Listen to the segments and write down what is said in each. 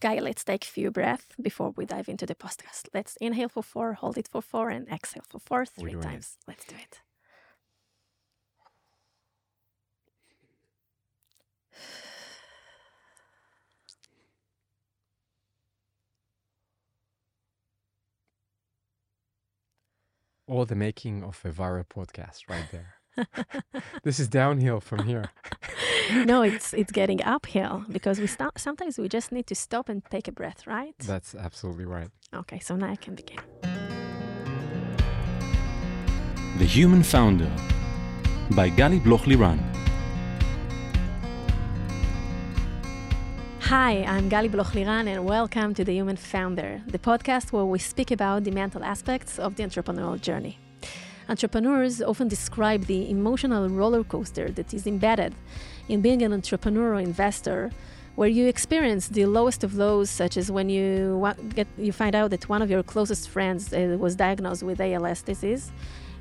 Guy, let's take a few breaths before we dive into the podcast. Let's inhale for four, hold it for four, and exhale for four, three times. It. Let's do it. All the making of a viral podcast right there. this is downhill from here. no, it's it's getting uphill because we stop. Sometimes we just need to stop and take a breath, right? That's absolutely right. Okay, so now I can begin. The Human Founder by Gali Bloch Liran. Hi, I'm Gali Bloch Liran, and welcome to The Human Founder, the podcast where we speak about the mental aspects of the entrepreneurial journey. Entrepreneurs often describe the emotional roller coaster that is embedded in being an entrepreneur or investor, where you experience the lowest of lows, such as when you get you find out that one of your closest friends uh, was diagnosed with ALS disease,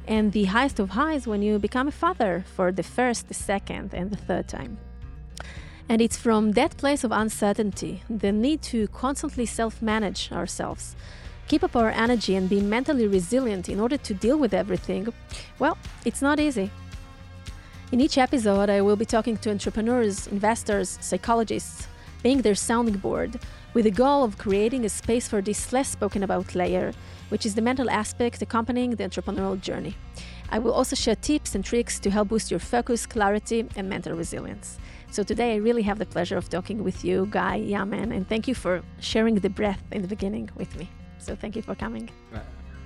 and the highest of highs when you become a father for the first, the second, and the third time. And it's from that place of uncertainty, the need to constantly self manage ourselves, keep up our energy, and be mentally resilient in order to deal with everything, well, it's not easy. In each episode, I will be talking to entrepreneurs, investors, psychologists, being their sounding board, with the goal of creating a space for this less spoken about layer, which is the mental aspect accompanying the entrepreneurial journey. I will also share tips and tricks to help boost your focus, clarity, and mental resilience. So today I really have the pleasure of talking with you, Guy Yamen, and thank you for sharing the breath in the beginning with me. So thank you for coming.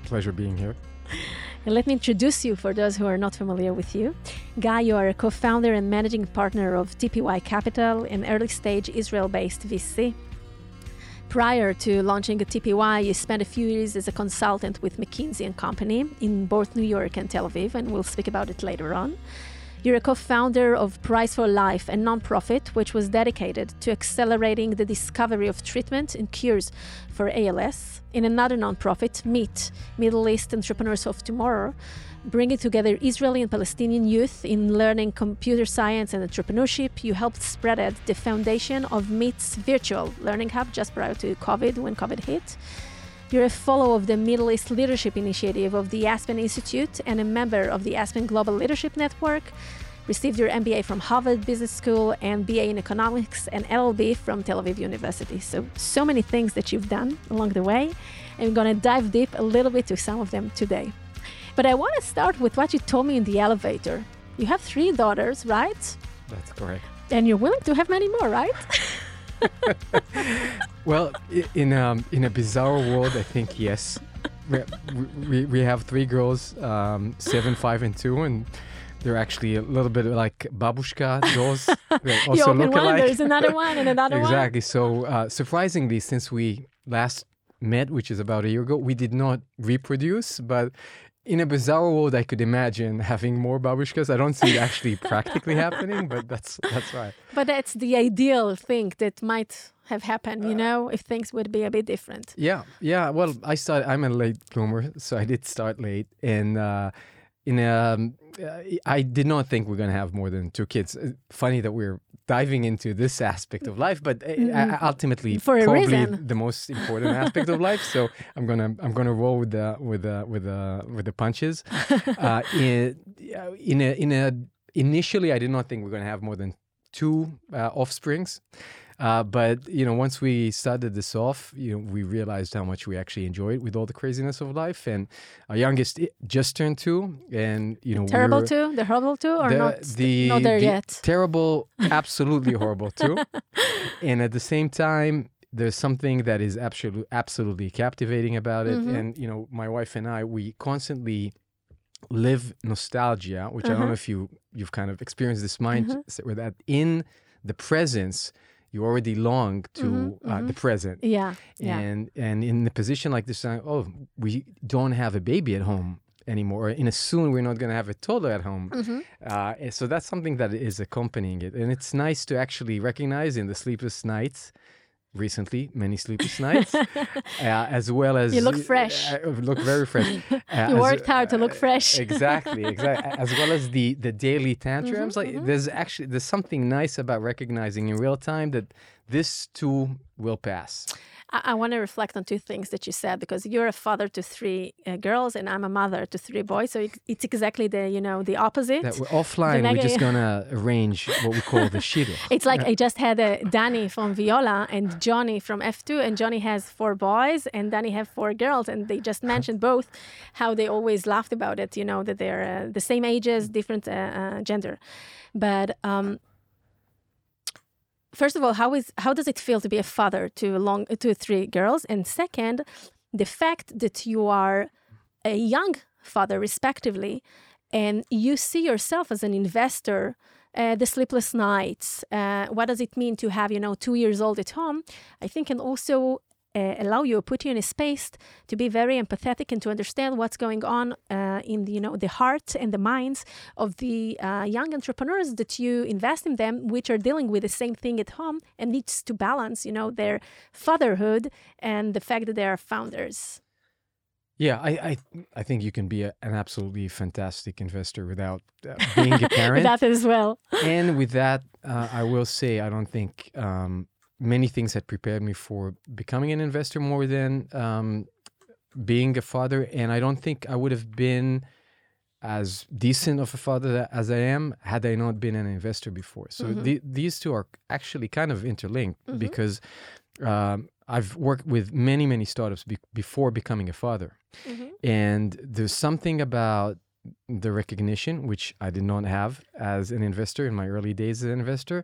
Pleasure being here. And let me introduce you for those who are not familiar with you. Guy, you are a co founder and managing partner of TPY Capital, an early stage Israel based VC. Prior to launching a TPY, you spent a few years as a consultant with McKinsey and Company in both New York and Tel Aviv, and we'll speak about it later on. You're a co founder of Prize4Life, a nonprofit which was dedicated to accelerating the discovery of treatment and cures for ALS. In another nonprofit, Meet, Middle East Entrepreneurs of Tomorrow, bringing together Israeli and Palestinian youth in learning computer science and entrepreneurship. You helped spread the foundation of Meet's virtual learning hub just prior to COVID when COVID hit. You're a follower of the Middle East Leadership Initiative of the Aspen Institute and a member of the Aspen Global Leadership Network. Received your MBA from Harvard Business School and BA in Economics and LLB from Tel Aviv University. So, so many things that you've done along the way. And we're going to dive deep a little bit to some of them today. But I want to start with what you told me in the elevator. You have three daughters, right? That's correct. And you're willing to have many more, right? well, in a, um, in a bizarre world, I think yes. We, we, we have three girls, um, seven, five, and two, and they're actually a little bit like babushka dolls. also you open one, there's another one, and another exactly. one. Exactly. So uh, surprisingly, since we last met, which is about a year ago, we did not reproduce, but in a bizarre world, I could imagine having more babushkas. I don't see it actually practically happening, but that's that's right. But that's the ideal thing that might have happened, you know, if things would be a bit different. Yeah, yeah. Well, I started. I'm a late bloomer, so I did start late, and uh, in a, um, I did not think we're going to have more than two kids. Uh, funny that we're diving into this aspect of life, but mm. ultimately For probably the most important aspect of life. So I'm gonna I'm gonna roll with the with the with the with the punches. uh, in in a in a initially, I did not think we're gonna have more than two uh, offsprings. Uh, but you know, once we started this off, you know, we realized how much we actually enjoyed with all the craziness of life. And our youngest just turned two, and you know, terrible we two, the horrible two, or the, not? The, not there the yet. Terrible, absolutely horrible two. And at the same time, there's something that is absolutely absolutely captivating about it. Mm-hmm. And you know, my wife and I, we constantly live nostalgia, which uh-huh. I don't know uh-huh. if you you've kind of experienced this mind mm-hmm. where that in the presence you already long to mm-hmm, uh, mm-hmm. the present. Yeah, and yeah. and in the position like this, oh, we don't have a baby at home anymore. In a soon, we're not going to have a toddler at home. Mm-hmm. Uh, so that's something that is accompanying it, and it's nice to actually recognize in the sleepless nights. Recently, many sleepless nights, uh, as well as You look fresh. Uh, look very fresh. Uh, You worked hard to look uh, fresh. exactly, exactly. As well as the the daily tantrums. Mm-hmm, like there's actually there's something nice about recognizing in real time that this too will pass. I, I want to reflect on two things that you said because you're a father to three uh, girls and I'm a mother to three boys. So it's exactly the you know the opposite. That we're offline. We're just gonna arrange what we call the shidduch. It's like I just had uh, Danny from Viola and Johnny from F2, and Johnny has four boys, and Danny have four girls, and they just mentioned both how they always laughed about it. You know that they're uh, the same ages, different uh, uh, gender, but. Um, First of all, how is how does it feel to be a father to long to three girls? And second, the fact that you are a young father, respectively, and you see yourself as an investor uh, the sleepless nights uh, what does it mean to have you know two years old at home i think and also uh, allow you put you in a space to be very empathetic and to understand what's going on uh, in the, you know the heart and the minds of the uh, young entrepreneurs that you invest in them which are dealing with the same thing at home and needs to balance you know their fatherhood and the fact that they are founders Yeah, I, I I think you can be a, an absolutely fantastic investor without uh, being a parent. that as well and with that, uh, I will say I don't think um, many things had prepared me for becoming an investor more than um, being a father, and I don't think I would have been as decent of a father as I am had I not been an investor before. So Mhm. the, these two are actually kind of interlinked Mhm. because um, I've worked with many many startups be- before becoming a father. Mhm. And there's something about the recognition, which I did not have as an investor in my early days as an investor,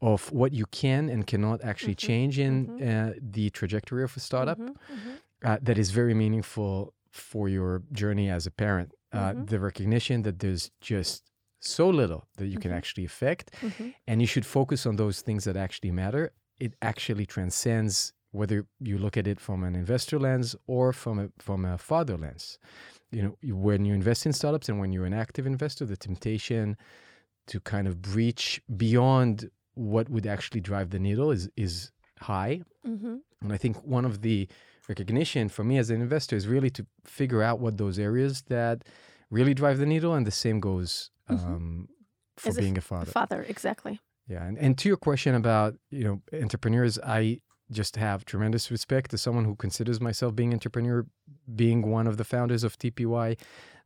of what you can and cannot actually Mhm, change in mhm. uh, the trajectory of a startup Mhm, mhm. uh, that is very meaningful for your journey as a parent. Uh, Mhm. The recognition that there's just so little that you can actually affect, and you should focus on those things that actually matter. It actually transcends whether you look at it from an investor lens or from a from a father lens. You know, when you invest in startups and when you're an active investor, the temptation to kind of breach beyond what would actually drive the needle is is high. Mhm. And I think one of the recognition for me as an investor is really to figure out what those areas that really drive the needle, and the same goes Mhm. um, for As being a father. father exactly Yeah, and, and to your question about you know entrepreneurs, I just have tremendous respect as someone who considers myself being entrepreneur, being one of the founders of TPY,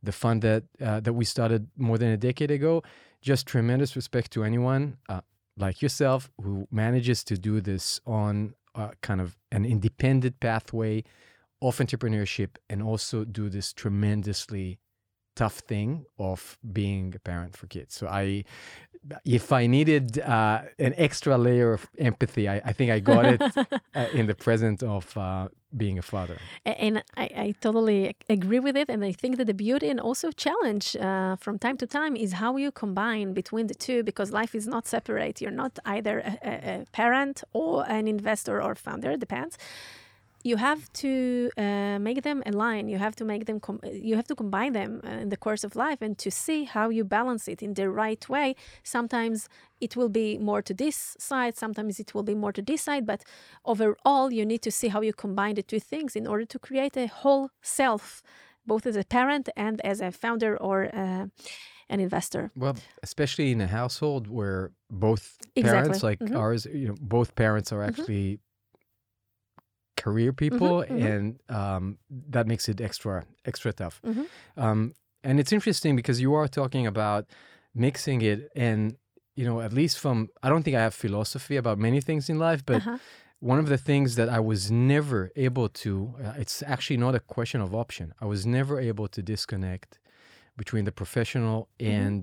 the fund that uh, that we started more than a decade ago. Just tremendous respect to anyone uh, like yourself who manages to do this on uh, kind of an independent pathway of entrepreneurship and also do this tremendously tough thing of being a parent for kids. So I if I needed uh, an extra layer of empathy, I, I think I got it uh, in the presence of uh, being a father. And I, I totally agree with it. And I think that the beauty and also challenge uh, from time to time is how you combine between the two because life is not separate. You're not either a, a, a parent or an investor or founder, it depends. You have to uh, make them align. You have to make them. Com- you have to combine them uh, in the course of life, and to see how you balance it in the right way. Sometimes it will be more to this side. Sometimes it will be more to this side. But overall, you need to see how you combine the two things in order to create a whole self, both as a parent and as a founder or uh, an investor. Well, especially in a household where both Exactly. parents, like Mhm. ours, you know, both parents are actually career people, mhm. and um, that makes it extra extra tough. Mhm. Um, and it's interesting because you are talking about mixing it, and you know, at least from I don't think I have philosophy about many things in life, but Uh-huh. one of the things that I was never able to, uh, it's actually not a question of option. I was never able to disconnect between the professional and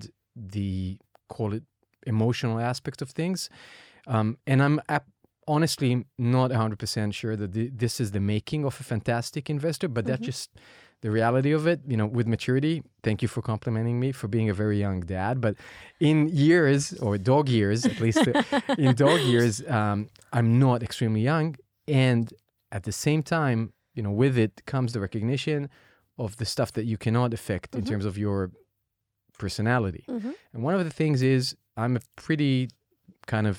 the, call it, emotional aspect of things. Um, and I'm ap- honestly not 100% sure that th- this is the making of a fantastic investor, but that's Mhm. just the reality of it. You know, with maturity, thank you for complimenting me for being a very young dad. But in years, or dog years, at least uh, in dog years, um, I'm not extremely young. And at the same time, you know, with it comes the recognition of the stuff that you cannot affect in Mhm. terms of your personality. Mhm. And one of the things is I'm a pretty kind of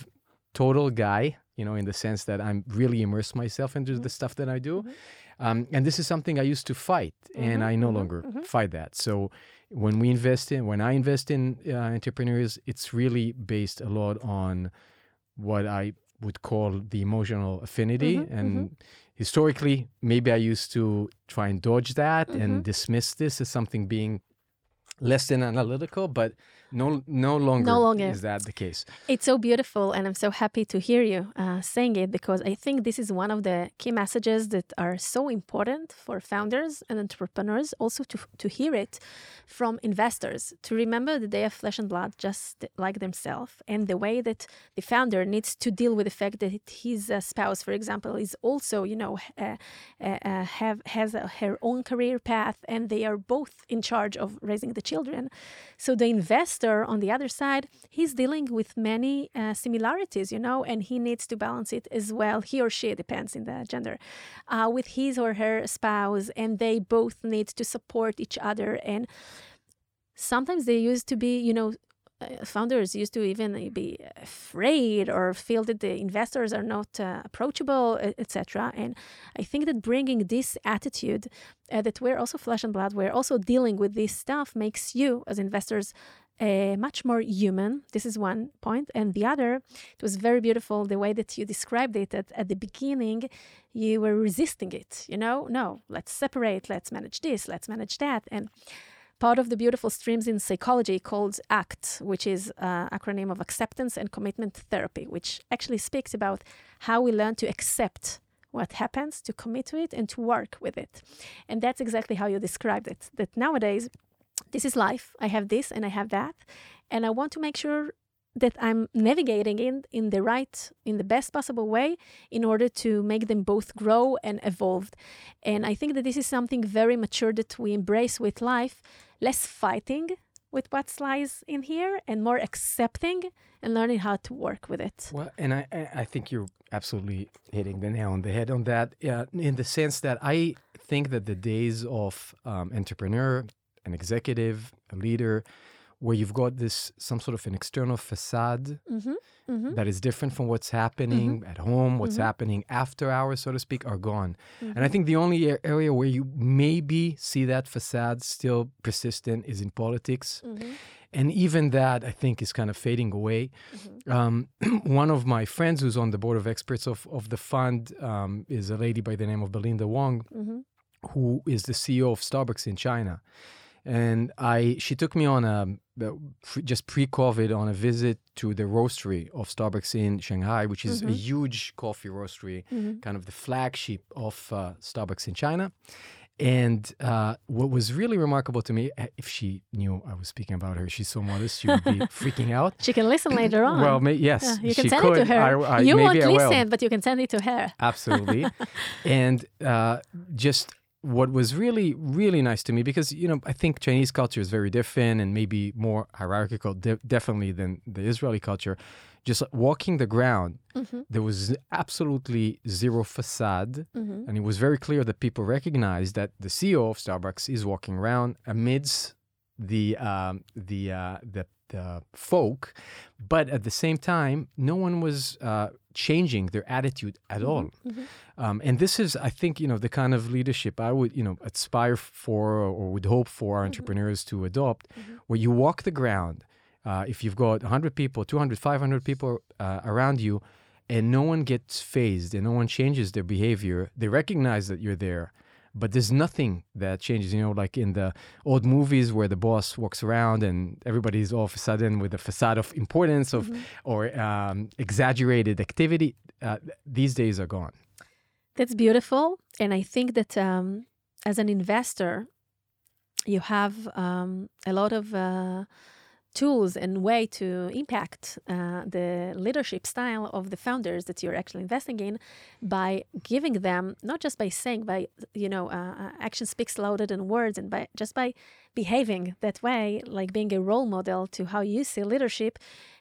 total guy you know, in the sense that I'm really immerse myself into the mm-hmm. stuff that I do. Mm-hmm. Um, and this is something I used to fight, and mm-hmm. I no longer fight that. So when we invest in, when I invest in uh, entrepreneurs, it's really based a lot on what I would call the emotional affinity. and historically, maybe I used to try and dodge that and dismiss this as something being less than analytical, but no, no longer, longer. is that the case. It's so beautiful, and I'm so happy to hear you uh, saying it because I think this is one of the key messages that are so important for founders and entrepreneurs, also to, to hear it from investors, to remember that they have flesh and blood just like themselves, and the way that the founder needs to deal with the fact that his uh, spouse, for example, is also, you know, uh, uh, uh, have has her own career path, and they are both in charge of raising the children. So the investor on the other side, he's dealing with many uh, similarities, you know, and he needs to balance it as well. He or she depends in the gender, uh, with his or her spouse, and they both need to support each other. And sometimes they used to be, you know. Uh, founders used to even be afraid or feel that the investors are not uh, approachable, etc. And I think that bringing this attitude uh, that we're also flesh and blood, we're also dealing with this stuff, makes you as investors uh, much more human. This is one point. And the other, it was very beautiful the way that you described it. That at the beginning, you were resisting it. You know, no, let's separate, let's manage this, let's manage that. And part of the beautiful streams in psychology called ACT, which is an acronym of acceptance and commitment therapy, which actually speaks about how we learn to accept what happens, to commit to it, and to work with it. And that's exactly how you described it. That nowadays, this is life. I have this and I have that. And I want to make sure that I'm navigating in in the right, in the best possible way in order to make them both grow and evolve. And I think that this is something very mature that we embrace with life, less fighting with what lies in here and more accepting and learning how to work with it. Well, and I, I think you're absolutely hitting the nail on the head on that, uh, in the sense that I think that the days of um, entrepreneur, an executive, a leader, where you've got this some sort of an external facade Mm-hmm. Mm-hmm. that is different from what's happening at home, what's happening after hours, so to speak, are gone. And I think the only area where you maybe see that facade still persistent is in politics. Mm-hmm. And even that, I think, is kind of fading away. Um, one of my friends who's on the board of experts of, of the fund um, is a lady by the name of Belinda Wong, Mm-hmm. who is the CEO of Starbucks in China. And I, she took me on a just pre-COVID on a visit to the roastery of Starbucks in Shanghai, which is a huge coffee roastery, kind of the flagship of uh, Starbucks in China. And uh, what was really remarkable to me, uh, if she knew I was speaking about her, she's so modest, she would be freaking out. She can listen later on. Well, may, yes, Yeah, you can send could. it to her. I, I, you won't I will. listen, but you can send it to her. Absolutely. and uh, just what was really, really nice to me, because, you know, I think Chinese culture is very different and maybe more hierarchical, de- definitely than the Israeli culture. Just walking the ground, Mm-hmm. there was absolutely zero facade. Mm-hmm. And it was very clear that people recognized that the CEO of Starbucks is walking around amidst the um, the, uh, the the folk, but at the same time, no one was uh, changing their attitude at all. Um, and this is, I think, you know, the kind of leadership I would, you know, aspire for or would hope for our entrepreneurs to adopt, where you walk the ground. Uh, if you've got 100 people, 200, 500 people uh, around you, and no one gets phased and no one changes their behavior, they recognize that you're there. But there's nothing that changes, you know, like in the old movies where the boss walks around and everybody's all of a sudden with a facade of importance of or um, exaggerated activity. Uh, these days are gone. That's beautiful. And I think that um, as an investor, you have um, a lot of uh, tools and way to impact uh, the leadership style of the founders that you're actually investing in by giving them not just by saying by you know uh, uh, action speaks louder than words and by just by behaving that way like being a role model to how you see leadership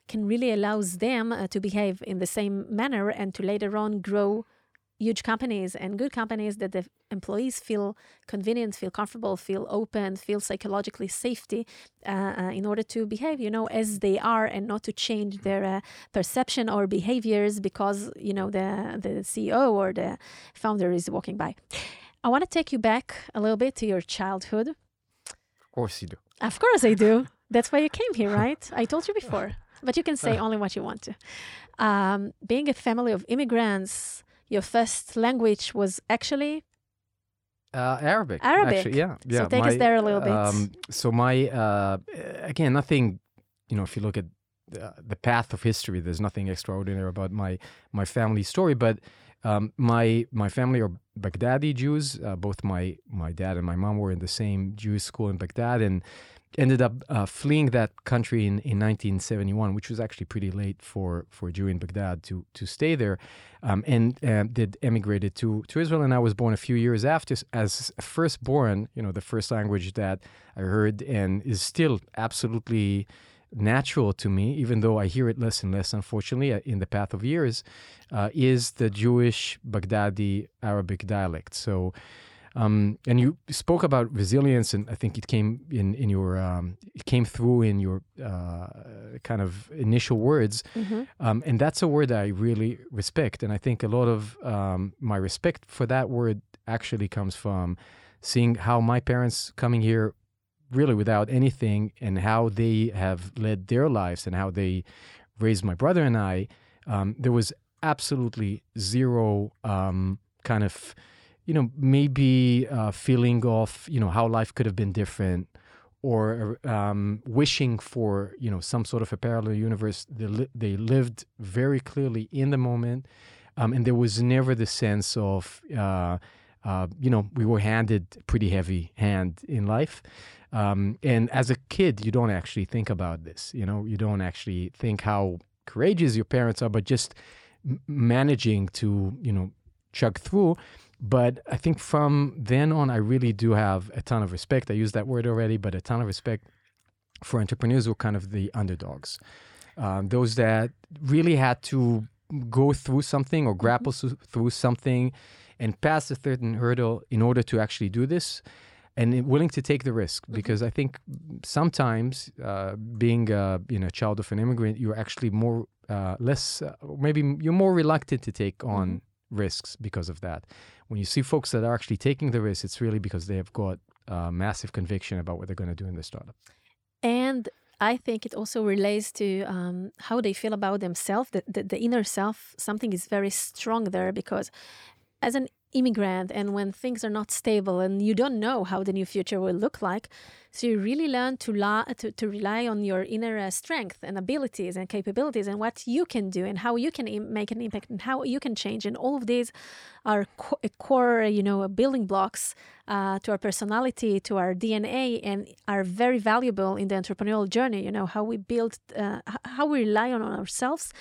can really allows them uh, to behave in the same manner and to later on grow huge companies and good companies that the employees feel convenient, feel comfortable, feel open, feel psychologically safety uh, uh, in order to behave, you know, as they are and not to change their uh, perception or behaviors because, you know, the, the CEO or the founder is walking by. I want to take you back a little bit to your childhood. Of course you do. Of course I do. That's why you came here, right? I told you before, but you can say only what you want to. Um, being a family of immigrants, your first language was actually Uh, Arabic. Arabic. Actually, yeah, yeah. take us there a little bit. Um, so my uh, again, nothing. You know, if you look at the, the path of history, there's nothing extraordinary about my my family story. But um, my my family are Baghdadi Jews. Uh, both my my dad and my mom were in the same Jewish school in Baghdad, and ended up uh, fleeing that country in, in 1971, which was actually pretty late for, for a Jew in Baghdad to to stay there, um, and uh, did emigrated to to Israel. And I was born a few years after as firstborn. You know, the first language that I heard and is still absolutely natural to me, even though I hear it less and less, unfortunately, uh, in the path of years, uh, is the Jewish Baghdadi Arabic dialect. So. Um, and you spoke about resilience, and I think it came in in your um, it came through in your uh, kind of initial words, mm-hmm. um, and that's a word that I really respect. And I think a lot of um, my respect for that word actually comes from seeing how my parents coming here really without anything, and how they have led their lives, and how they raised my brother and I. Um, there was absolutely zero um, kind of you know, maybe a feeling of, you know, how life could have been different or um, wishing for, you know, some sort of a parallel universe. They, li- they lived very clearly in the moment. Um, and there was never the sense of, uh, uh, you know, we were handed pretty heavy hand in life. Um, and as a kid, you don't actually think about this. You know, you don't actually think how courageous your parents are, but just managing to, you know, chug through. But I think from then on, I really do have a ton of respect. I used that word already, but a ton of respect for entrepreneurs who are kind of the underdogs. Um, those that really had to go through something or grapple mm-hmm. through something and pass a certain hurdle in order to actually do this and willing to take the risk mm-hmm. because I think sometimes uh, being a you know child of an immigrant you're actually more uh, less uh, maybe you're more reluctant to take on mm-hmm. risks because of that when you see folks that are actually taking the risk, it's really because they have got uh, massive conviction about what they're going to do in the startup. And I think it also relates to um, how they feel about themselves, the, the, the inner self. Something is very strong there because as an immigrant and when things are not stable and you don't know how the new future will look like so you really learn to, la- to, to rely on your inner uh, strength and abilities and capabilities and what you can do and how you can Im- make an impact and how you can change. And all of these are co- core you know building blocks uh, to our personality to our dna and are very valuable in the entrepreneurial journey you know how we build uh, how we rely on ourselves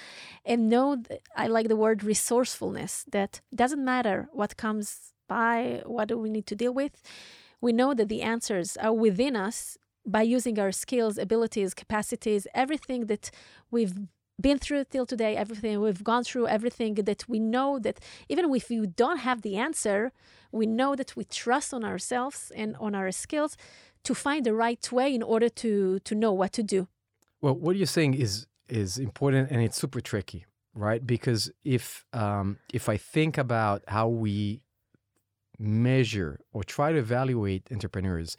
and know th- i like the word resourcefulness that doesn't matter what comes by what do we need to deal with we know that the answers are within us by using our skills, abilities, capacities, everything that we've been through till today, everything we've gone through, everything that we know that even if you don't have the answer, we know that we trust on ourselves and on our skills to find the right way in order to to know what to do. Well, what you're saying is is important and it's super tricky, right? Because if um, if I think about how we measure or try to evaluate entrepreneurs,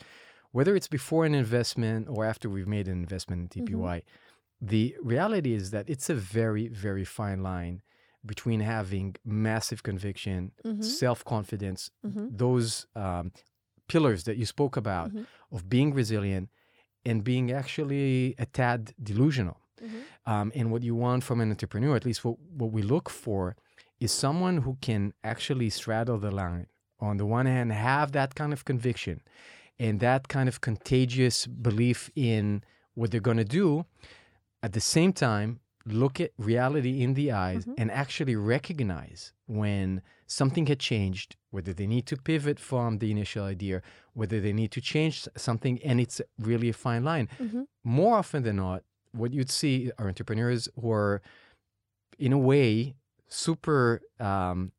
whether it's before an investment or after we've made an investment in TPY, mm-hmm. the reality is that it's a very, very fine line between having massive conviction, mm-hmm. self confidence, mm-hmm. those um, pillars that you spoke about mm-hmm. of being resilient and being actually a tad delusional. Mm-hmm. Um, and what you want from an entrepreneur, at least what, what we look for, is someone who can actually straddle the line on the one hand, have that kind of conviction and that kind of contagious belief in what they're going to do, at the same time, look at reality in the eyes mm-hmm. and actually recognize when something had changed, whether they need to pivot from the initial idea, whether they need to change something, and it's really a fine line. Mm-hmm. More often than not, what you'd see are entrepreneurs who are, in a way, super um,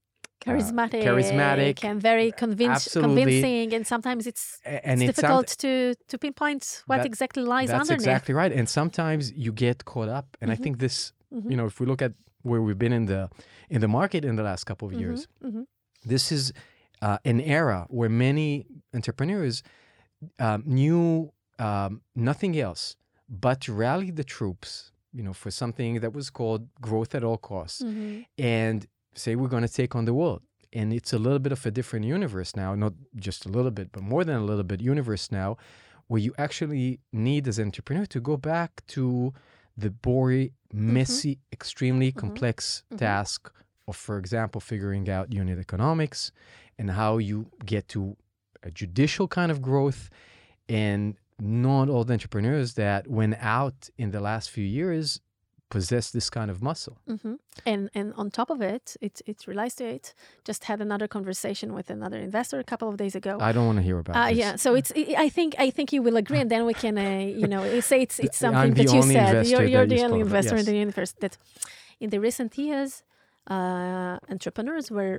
charismatic, charismatic, and very absolutely. convincing. And sometimes it's, and it's it sound- difficult to to pinpoint what That- exactly lies That's underneath. exactly right. And sometimes you get caught up. And I Mhm. think this, Mhm. you know, if we look at where we've been in the in the market in the last couple of years, mhm. this is uh, an era where many entrepreneurs um, knew um, nothing else but to rally the troops, you know, for something that was called growth at all costs, Mhm. and say we're going to take on the world. And it's a little bit of a different universe now, not just a little bit, but more than a little bit universe now, where you actually need as an entrepreneur to go back to the boring, messy, extremely complex Mhm. task of, for example, figuring out unit economics and how you get to a judicial kind of growth. And not all the entrepreneurs that went out in the last few years possess this kind of muscle. hmm And and on top of it, it it relies to it. Just had another conversation with another investor a couple of days ago. I don't want to hear about Uh, this. yeah, so it's. I think I think you will agree, and then we can, uh, you know, say it's it's something that you said. You're, you're the only investor in the universe that, in the recent years, uh, entrepreneurs were,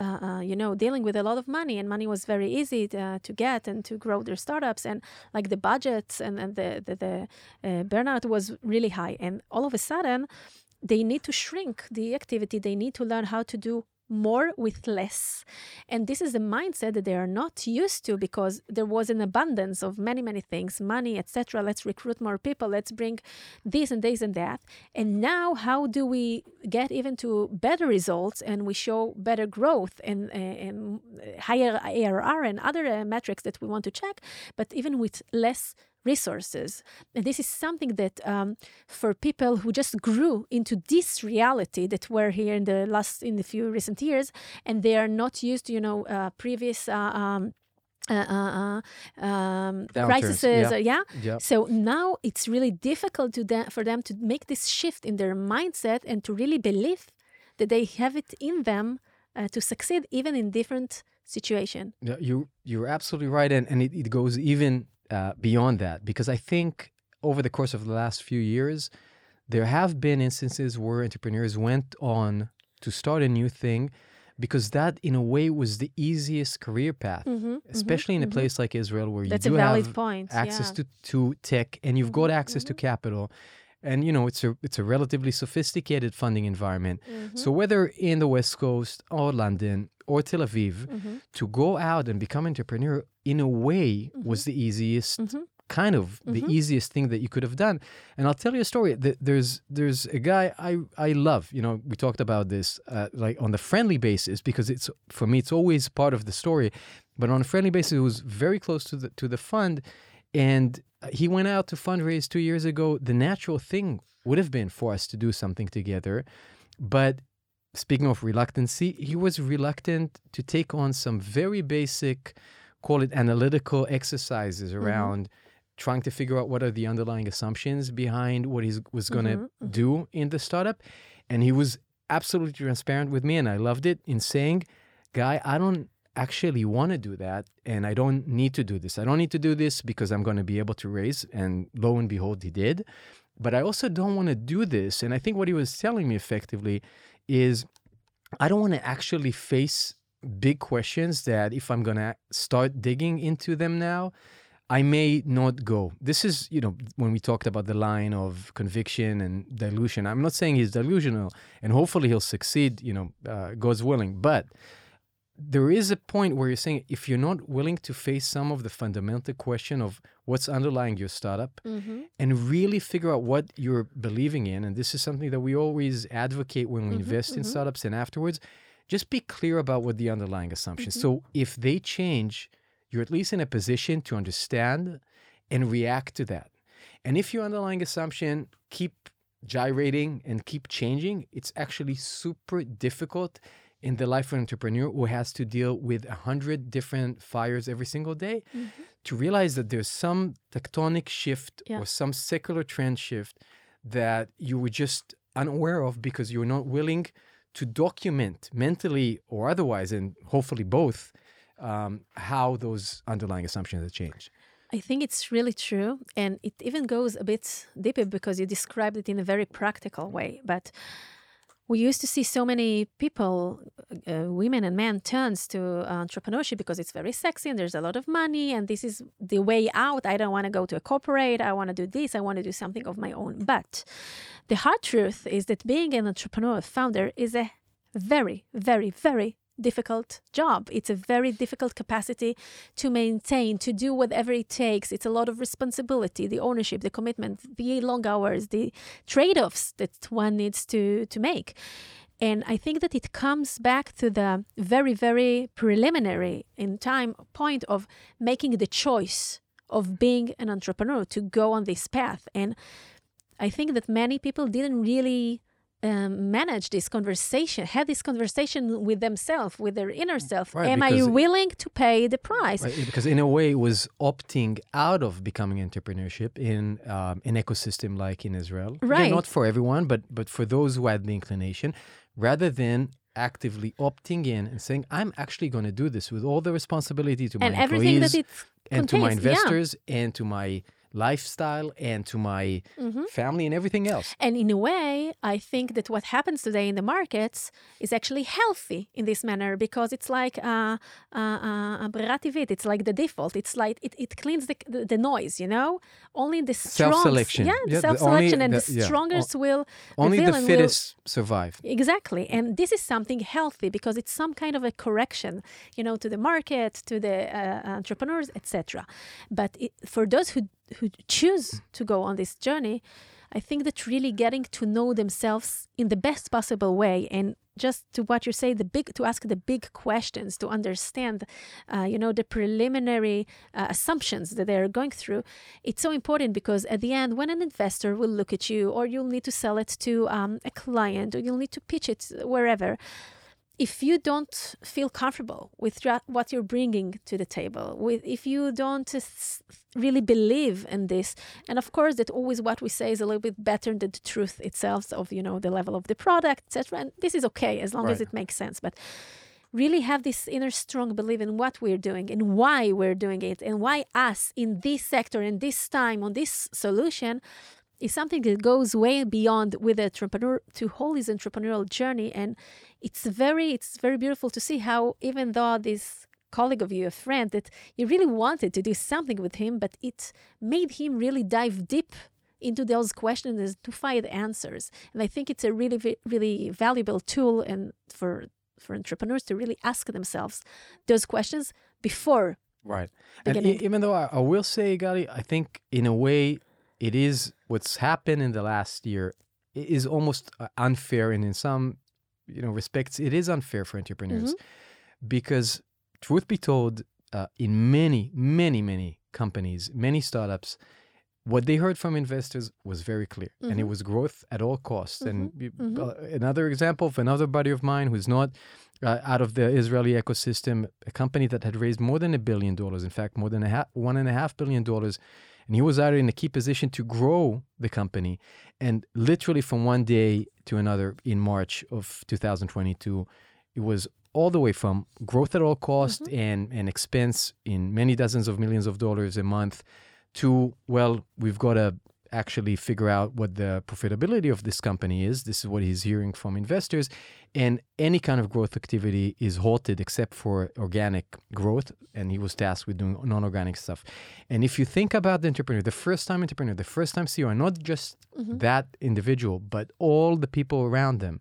uh, uh, you know, dealing with a lot of money, and money was very easy to, to get and to grow their startups, and like the budgets and and the the, the uh, burnout was really high, and all of a sudden, they need to shrink the activity. They need to learn how to do more with less. And this is a mindset that they are not used to because there was an abundance of many, many things, money, etc. Let's recruit more people. Let's bring this and this and that. And now, how do we get even to better results and we show better growth and, uh, and higher ARR and other uh, metrics that we want to check, but even with less resources. And this is something that um, for people who just grew into this reality that we're here in the last, in the few recent years, and they are not used to, you know, uh, previous. Uh, um, uh, uh, uh, um, crises, yeah. uh, yeah. Yeah. So now it's really difficult to them, for them to make this shift in their mindset and to really believe that they have it in them uh, to succeed even in different situation. Yeah, you you're absolutely right, and and it, it goes even uh, beyond that because I think over the course of the last few years, there have been instances where entrepreneurs went on to start a new thing because that, in a way, was the easiest career path, Mm-hmm, mm-hmm especially in a mm-hmm. place like Israel where That's you do have point. access yeah. to, to tech and you've got access to mm-hmm. capital. And you know it's a it's a relatively sophisticated funding environment. So whether in the West Coast or London or Tel Aviv, to go out and become entrepreneur in a way was the easiest mhm. kind of the Mhm. easiest thing that you could have done and i'll tell you a story Th- there's there's a guy i i love you know we talked about this uh, like on the friendly basis because it's for me it's always part of the story but on a friendly basis it was very close to the to the fund and uh, he went out to fundraise two years ago the natural thing would have been for us to do something together but speaking of reluctancy, he was reluctant to take on some very basic, call it analytical exercises around trying to figure out what are the underlying assumptions behind what he was going to Mhm, mhm. do in the startup. And he was absolutely transparent with me, and I loved it in saying, Guy, I don't actually want to do that, and I don't need to do this. I don't need to do this because I'm going to be able to raise. And lo and behold, he did. But I also don't want to do this. And I think what he was telling me effectively is I don't want to actually face big questions that if I'm going to start digging into them now, I may not go. This is, you know, when we talked about the line of conviction and delusion. I'm not saying he's delusional and hopefully he'll succeed, you know, uh, God's willing. But there is a point where you're saying if you're not willing to face some of the fundamental question of what's underlying your startup, Mhm. and really figure out what you're believing in. And this is something that we always advocate when we Mhm, invest in mhm. startups and afterwards. Just be clear about what the underlying assumptions. Mhm. So if they change, you're at least in a position to understand and react to that. And if your underlying assumption keep gyrating and keep changing, it's actually super difficult in the life of an entrepreneur who has to deal with a hundred different fires every single day Mhm. to realize that there's some tectonic shift Yeah. or some secular trend shift that you were just unaware of because you're not willing to document mentally or otherwise, and hopefully both, um, how those underlying assumptions have changed. I think it's really true. And it even goes a bit deeper because you described it in a very practical way. But we used to see so many people, uh, women and men, turns to entrepreneurship because it's very sexy and there's a lot of money and this is the way out. I don't want to go to a corporate. I want to do this. I want to do something of my own. But the hard truth is that being an entrepreneur founder is a very, very, very difficult job. It's a very difficult capacity to maintain, to do whatever it takes. It's a lot of responsibility, the ownership, the commitment, the long hours, the trade-offs that one needs to to make. And I think that it comes back to the very, very preliminary in time point of making the choice of being an entrepreneur to go on this path. And I think that many people didn't really um, manage this conversation, have this conversation with themselves, with their inner self. Right, Am I willing to pay the price? Right, because in a way, it was opting out of becoming entrepreneurship in um, an ecosystem like in Israel. Right. not for everyone, but but for those who had the inclination, rather than actively opting in and saying, "I'm actually going to do this with all the responsibility to my and everything employees that it and to my contains, yeah. investors and to my lifestyle and to my mm-hmm. family and everything else. And in a way, I think that what happens today in the markets is actually healthy in this manner because it's like a uh, uh, uh, It's like the default. It's like it, it cleans the, the, the noise, you know? Only the strong. Self selection. Yeah, yeah self selection and the, the strongest yeah. will. Only the, the fittest will... survive. Exactly. And this is something healthy because it's some kind of a correction, you know, to the market, to the uh, entrepreneurs, etc. But it, for those who who choose to go on this journey, I think that really getting to know themselves in the best possible way and just to what you say, the big to ask the big questions to understand, uh, you know, the preliminary uh, assumptions that they're going through. It's so important because at the end, when an investor will look at you, or you'll need to sell it to um, a client, or you'll need to pitch it wherever. If you don't feel comfortable with what you're bringing to the table, with if you don't really believe in this, and of course that always what we say is a little bit better than the truth itself of you know the level of the product, etc. And this is okay as long as it makes sense, but really have this inner strong belief in what we're doing and why we're doing it and why us in this sector in this time on this solution is something that goes way beyond with the entrepreneur to whole his entrepreneurial journey and it's very it's very beautiful to see how even though this colleague of you a friend that you really wanted to do something with him but it made him really dive deep into those questions to find answers and i think it's a really really valuable tool and for for entrepreneurs to really ask themselves those questions before Right. And e- even though I, I will say, Gali, I think in a way it is what's happened in the last year is almost uh, unfair, and in some you know respects, it is unfair for entrepreneurs because, truth be told, uh, in many, many, many companies, many startups. What they heard from investors was very clear, and it Mhm. was growth at all costs. And you- mhm. uh, another example of another buddy of mine who's not uh, out of the Israeli ecosystem, a company that had raised more than a billion dollars, in fact, more than a half, one and a half billion dollars. And he was already in a key position to grow the company. And literally from one day to another in March of 2022, it was all the way from growth at all cost mm-hmm. and, and expense in many dozens of millions of dollars a month to, well, we've got to actually figure out what the profitability of this company is. This is what he's hearing from investors. And any kind of growth activity is halted except for organic growth. And he was tasked with doing non organic stuff. And if you think about the entrepreneur, the first time entrepreneur, the first time CEO, and not just mm-hmm. that individual, but all the people around them,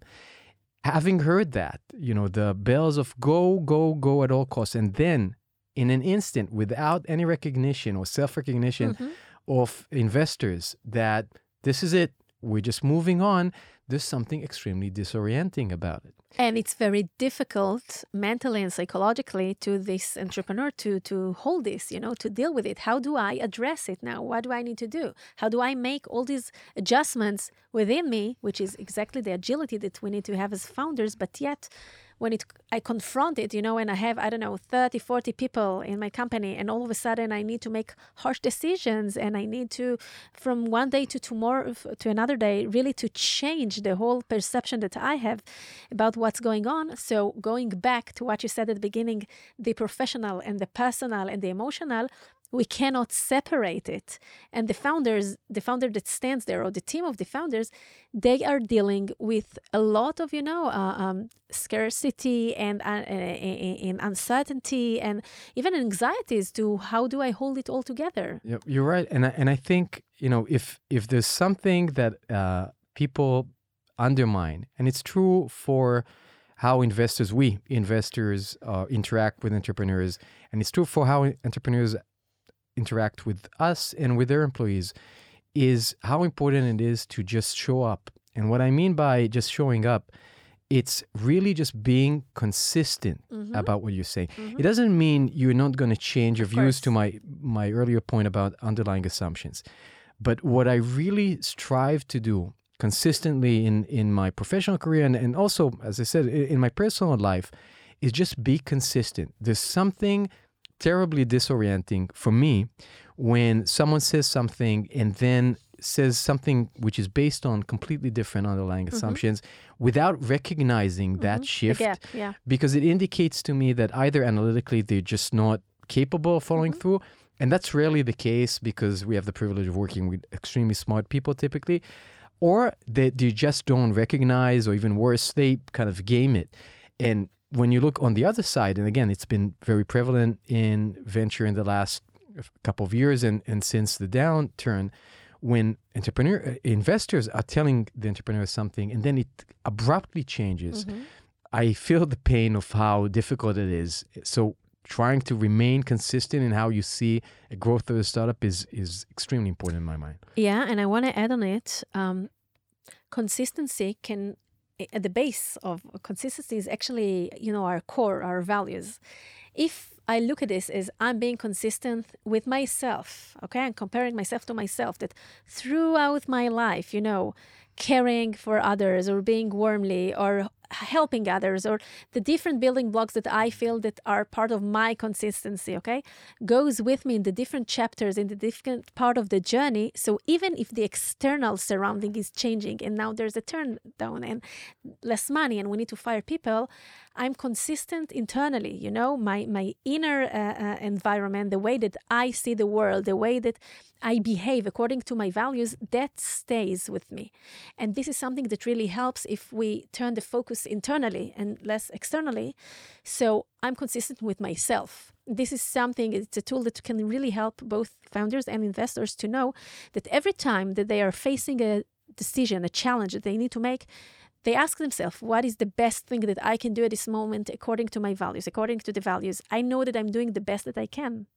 having heard that, you know, the bells of go, go, go at all costs, and then in an instant, without any recognition or self recognition mm-hmm. Of investors that this is it, we're just moving on, there's something extremely disorienting about it. and it's very difficult mentally and psychologically to this entrepreneur to to hold this you know to deal with it. How do i address it now? What do i need to do? How do i make all these adjustments within me which is exactly the agility that we need to have as founders but yet when it i confront it you know and i have i don't know 30 40 people in my company and all of a sudden i need to make harsh decisions and i need to from one day to tomorrow to another day really to change the whole perception that i have about what's going on. So going back to what you said at the beginning the professional and the personal and the emotional we cannot separate it. And the founders the founder that stands there or the team of the founders they are dealing with a lot of you know uh, um, scarcity and uh, in uncertainty and even anxieties to how do i hold it all together? You're right. And I, and I think you know if if there's something that uh, people undermine and it's true for how investors we investors uh, interact with entrepreneurs and it's true for how entrepreneurs interact with us and with their employees is how important it is to just show up. And what I mean by just showing up, it's really just being consistent mm-hmm. about what you're saying. Mm-hmm. It doesn't mean you're not going to change your views to my my earlier point about underlying assumptions. But what I really strive to do consistently in in my professional career and, and also as I said in my personal life is just be consistent. There's something terribly disorienting for me when someone says something and then says something which is based on completely different underlying mm-hmm. assumptions without recognizing mm-hmm. that shift gap, yeah. because it indicates to me that either analytically they're just not capable of following mm-hmm. through and that's rarely the case because we have the privilege of working with extremely smart people typically or that they just don't recognize or even worse they kind of game it and when you look on the other side, and again, it's been very prevalent in venture in the last couple of years and, and since the downturn, when entrepreneur uh, investors are telling the entrepreneur something and then it abruptly changes, mm-hmm. I feel the pain of how difficult it is. So trying to remain consistent in how you see a growth of a startup is is extremely important in my mind. Yeah, and I want to add on it. Um, consistency can at the base of consistency is actually you know our core our values. If i look at this as i'm being consistent with myself okay i'm comparing myself to myself that throughout my life you know caring for others or being warmly or helping others or the different building blocks that I feel that are part of my consistency, okay, goes with me in the different chapters, in the different part of the journey. So even if the external surrounding is changing and now there's a turn down and less money and we need to fire people, I'm consistent internally, you know, my, my inner uh, uh, environment, the way that I see the world, the way that I behave according to my values, that stays with me. And this is something that really helps if we turn the focus internally and less externally. So I'm consistent with myself. This is something, it's a tool that can really help both founders and investors to know that every time that they are facing a decision, a challenge that they need to make, they ask themselves, what is the best thing that I can do at this moment according to my values, according to the values? I know that I'm doing the best that I can.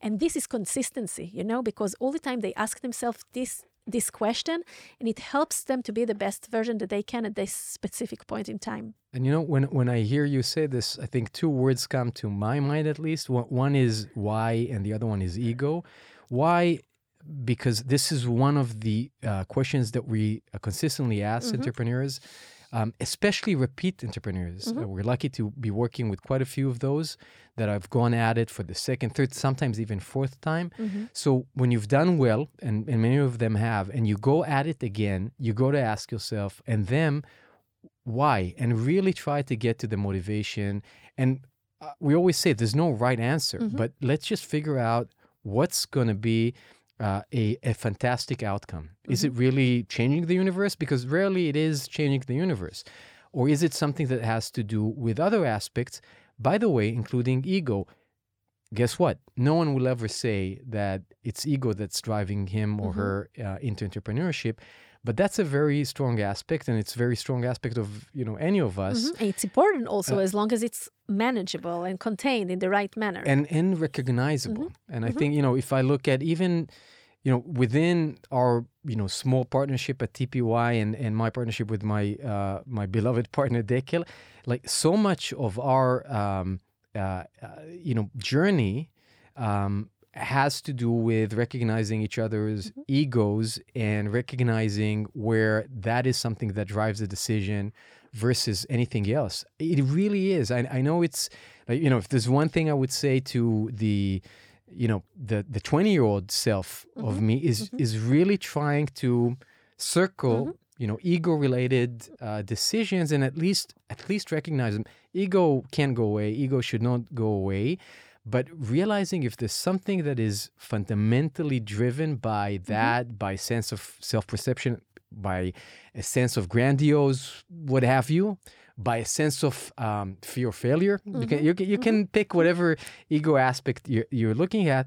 And this is consistency, you know, because all the time they ask themselves this this question and it helps them to be the best version that they can at this specific point in time. And you know, when when I hear you say this, I think two words come to my mind at least. One is why, and the other one is ego. Why? Because this is one of the uh, questions that we uh, consistently ask mm-hmm. entrepreneurs um, especially repeat entrepreneurs. Mm-hmm. Uh, we're lucky to be working with quite a few of those that have gone at it for the second, third, sometimes even fourth time. Mm-hmm. So when you've done well, and, and many of them have, and you go at it again, you go to ask yourself and them why, and really try to get to the motivation. And uh, we always say there's no right answer, mm-hmm. but let's just figure out what's going to be uh, a, a fantastic outcome? Mm-hmm. Is it mm-hmm. really changing the universe? Because rarely it is changing the universe. Or is it something that has to do with other aspects, by the way, including ego? Guess what? No one will ever say that it's ego that's driving him or mm-hmm. her uh, into entrepreneurship but that's a very strong aspect and it's a very strong aspect of you know any of us mm-hmm. it's important also uh, as long as it's manageable and contained in the right manner and and recognizable mm-hmm. and i mm-hmm. think you know if i look at even you know, within our you know small partnership at TPY and, and my partnership with my uh, my beloved partner Dekel, like so much of our um, uh, uh, you know journey um, has to do with recognizing each other's mm-hmm. egos and recognizing where that is something that drives the decision versus anything else. It really is. I, I know it's like you know if there's one thing I would say to the you know the the 20 year old self mm-hmm. of me is mm-hmm. is really trying to circle mm-hmm. you know ego related uh, decisions and at least at least recognize them ego can't go away ego should not go away but realizing if there's something that is fundamentally driven by Mm-hmm. that, by sense of self-perception, by a sense of grandiose, what have you, by a sense of um, fear of failure. You Mm-hmm. can you can, you can pick whatever ego aspect you're, you're looking at,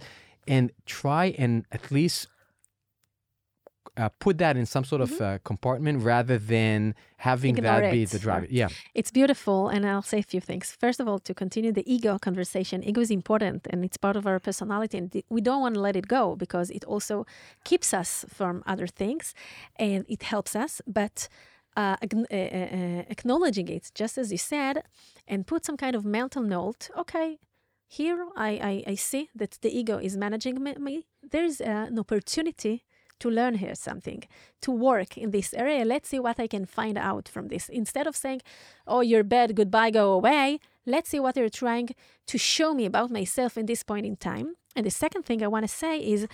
and try and at least uh, put that in some sort of uh, compartment rather than having Mm-hmm. Ignore that be the driver. yeah. It's beautiful, and I'll say a few things. First of all, to continue the ego conversation, ego is important and it's part of our personality, and we don't want to let it go because it also keeps us from other things and it helps us. But uh, uh, uh, uh, acknowledging it, just as you said, and put some kind of mental note okay, here I, I, I see that the ego is managing me. me. There's uh, an opportunity to learn here something, to work in this area. Let's see what I can find out from this. Instead of saying, oh, you're bad, goodbye, go away, let's see what you're trying to show me about myself in this point in time. And the second thing I want to say is,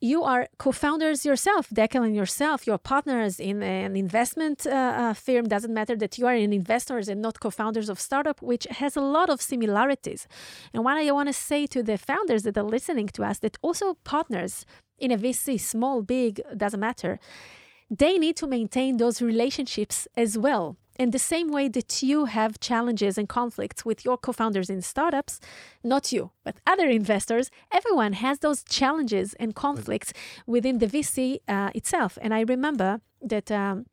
you are co-founders yourself, Dekel and yourself. You're partners in an investment uh, uh, firm. Doesn't matter that you are an investors and not co-founders of startup, which has a lot of similarities. And what I want to say to the founders that are listening to us, that also partners in a VC, small, big, doesn't matter, they need to maintain those relationships as well. In the same way that you have challenges and conflicts with your co founders in startups, not you, but other investors, everyone has those challenges and conflicts within the VC uh, itself. And I remember that um,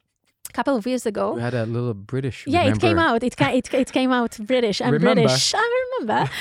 a couple of years ago, We had a little British. yeah, it came out. It, ca- it, it came out British. I'm Remember. British. I remember.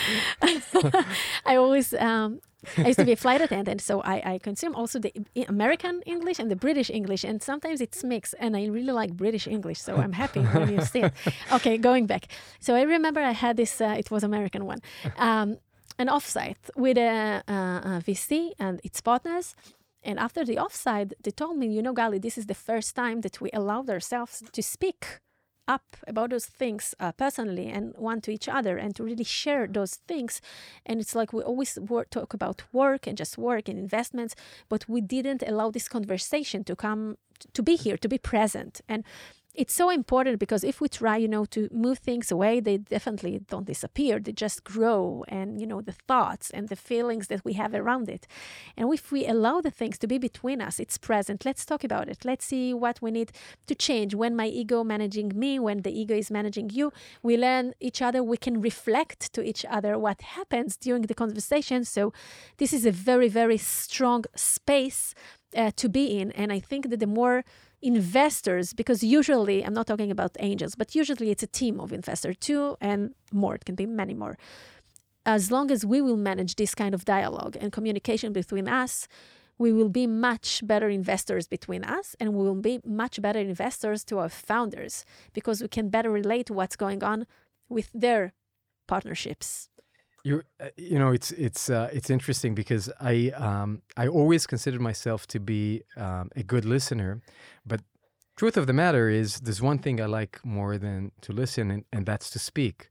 I always um, I used to be a flight attendant, so I, I consume also the American English and the British English, and sometimes it's mixed. And I really like British English, so I'm happy when you see it. Okay, going back. So I remember I had this. Uh, it was American one, um, an offsite with a, a, a VC and its partners. And after the offside, they told me, you know, Gali, this is the first time that we allowed ourselves to speak up about those things uh, personally and one to each other and to really share those things. And it's like we always wor- talk about work and just work and investments, but we didn't allow this conversation to come to be here, to be present. And it's so important because if we try, you know, to move things away, they definitely don't disappear. They just grow and, you know, the thoughts and the feelings that we have around it. And if we allow the things to be between us, it's present. Let's talk about it. Let's see what we need to change. When my ego managing me, when the ego is managing you, we learn each other. We can reflect to each other what happens during the conversation. So this is a very, very strong space uh, to be in. And I think that the more investors, because usually I'm not talking about angels, but usually it's a team of investors, two and more. It can be many more. As long as we will manage this kind of dialogue and communication between us, we will be much better investors between us and we will be much better investors to our founders because we can better relate what's going on with their partnerships. You, uh, you know, it's it's uh, it's interesting because I um, I always considered myself to be um, a good listener, but truth of the matter is, there's one thing I like more than to listen, and, and that's to speak.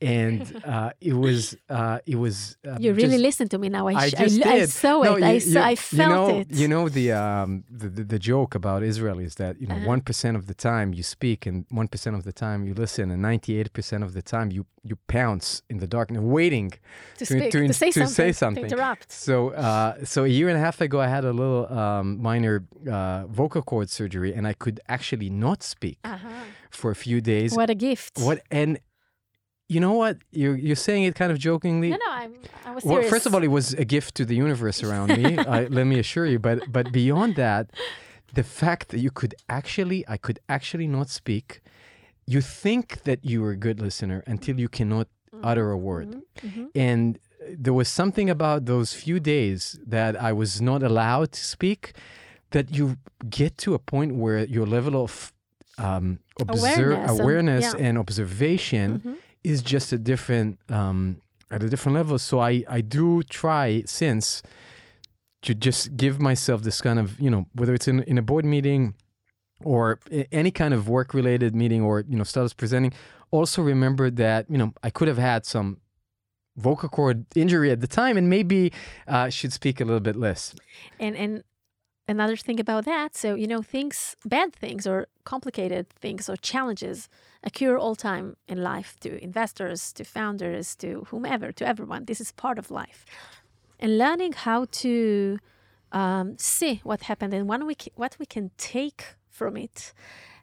And uh, it was uh, it was uh, You really just- listened to me now. I, I sh- I, I did. saw No, it. I, you- I felt you know, it. You know the, um, the, the the joke about Israel is that you know Uh-huh. one of the time you speak and one percent of the time you listen and ninety eight percent of the time you you pounce in the dark and waiting to to- speak, to to, say, to something, say something. to interrupt. So, uh, so a year and a half ago, I had a little um, minor uh, vocal cord surgery, and I could actually not speak Uh-huh. for a few days. What a gift. What and you know what? You're you're saying it kind of jokingly. No, no, I'm, I was Well, serious. first of all, it was a gift to the universe around me. I, let me assure you. But but beyond that, the fact that you could actually, I could actually not speak. You think that you are a good listener until you cannot utter a word. Mhm. And there was something about those few days that I was not allowed to speak that you get to a point where your level of um, observe, Awareness and- yeah. and observation Mhm. Is just a different um, at a different level. So I I do try since to just give myself this kind of you know whether it's in in a board meeting or any kind of work related meeting or you know startups presenting. Also remember that you know I could have had some vocal cord injury at the time and maybe uh, should speak a little bit less. And and another thing about that, so you know, things, bad things or complicated things or challenges occur all time in life to investors, to founders, to whomever, to everyone. This is part of life, and learning how to um, see what happened and we what we can take from it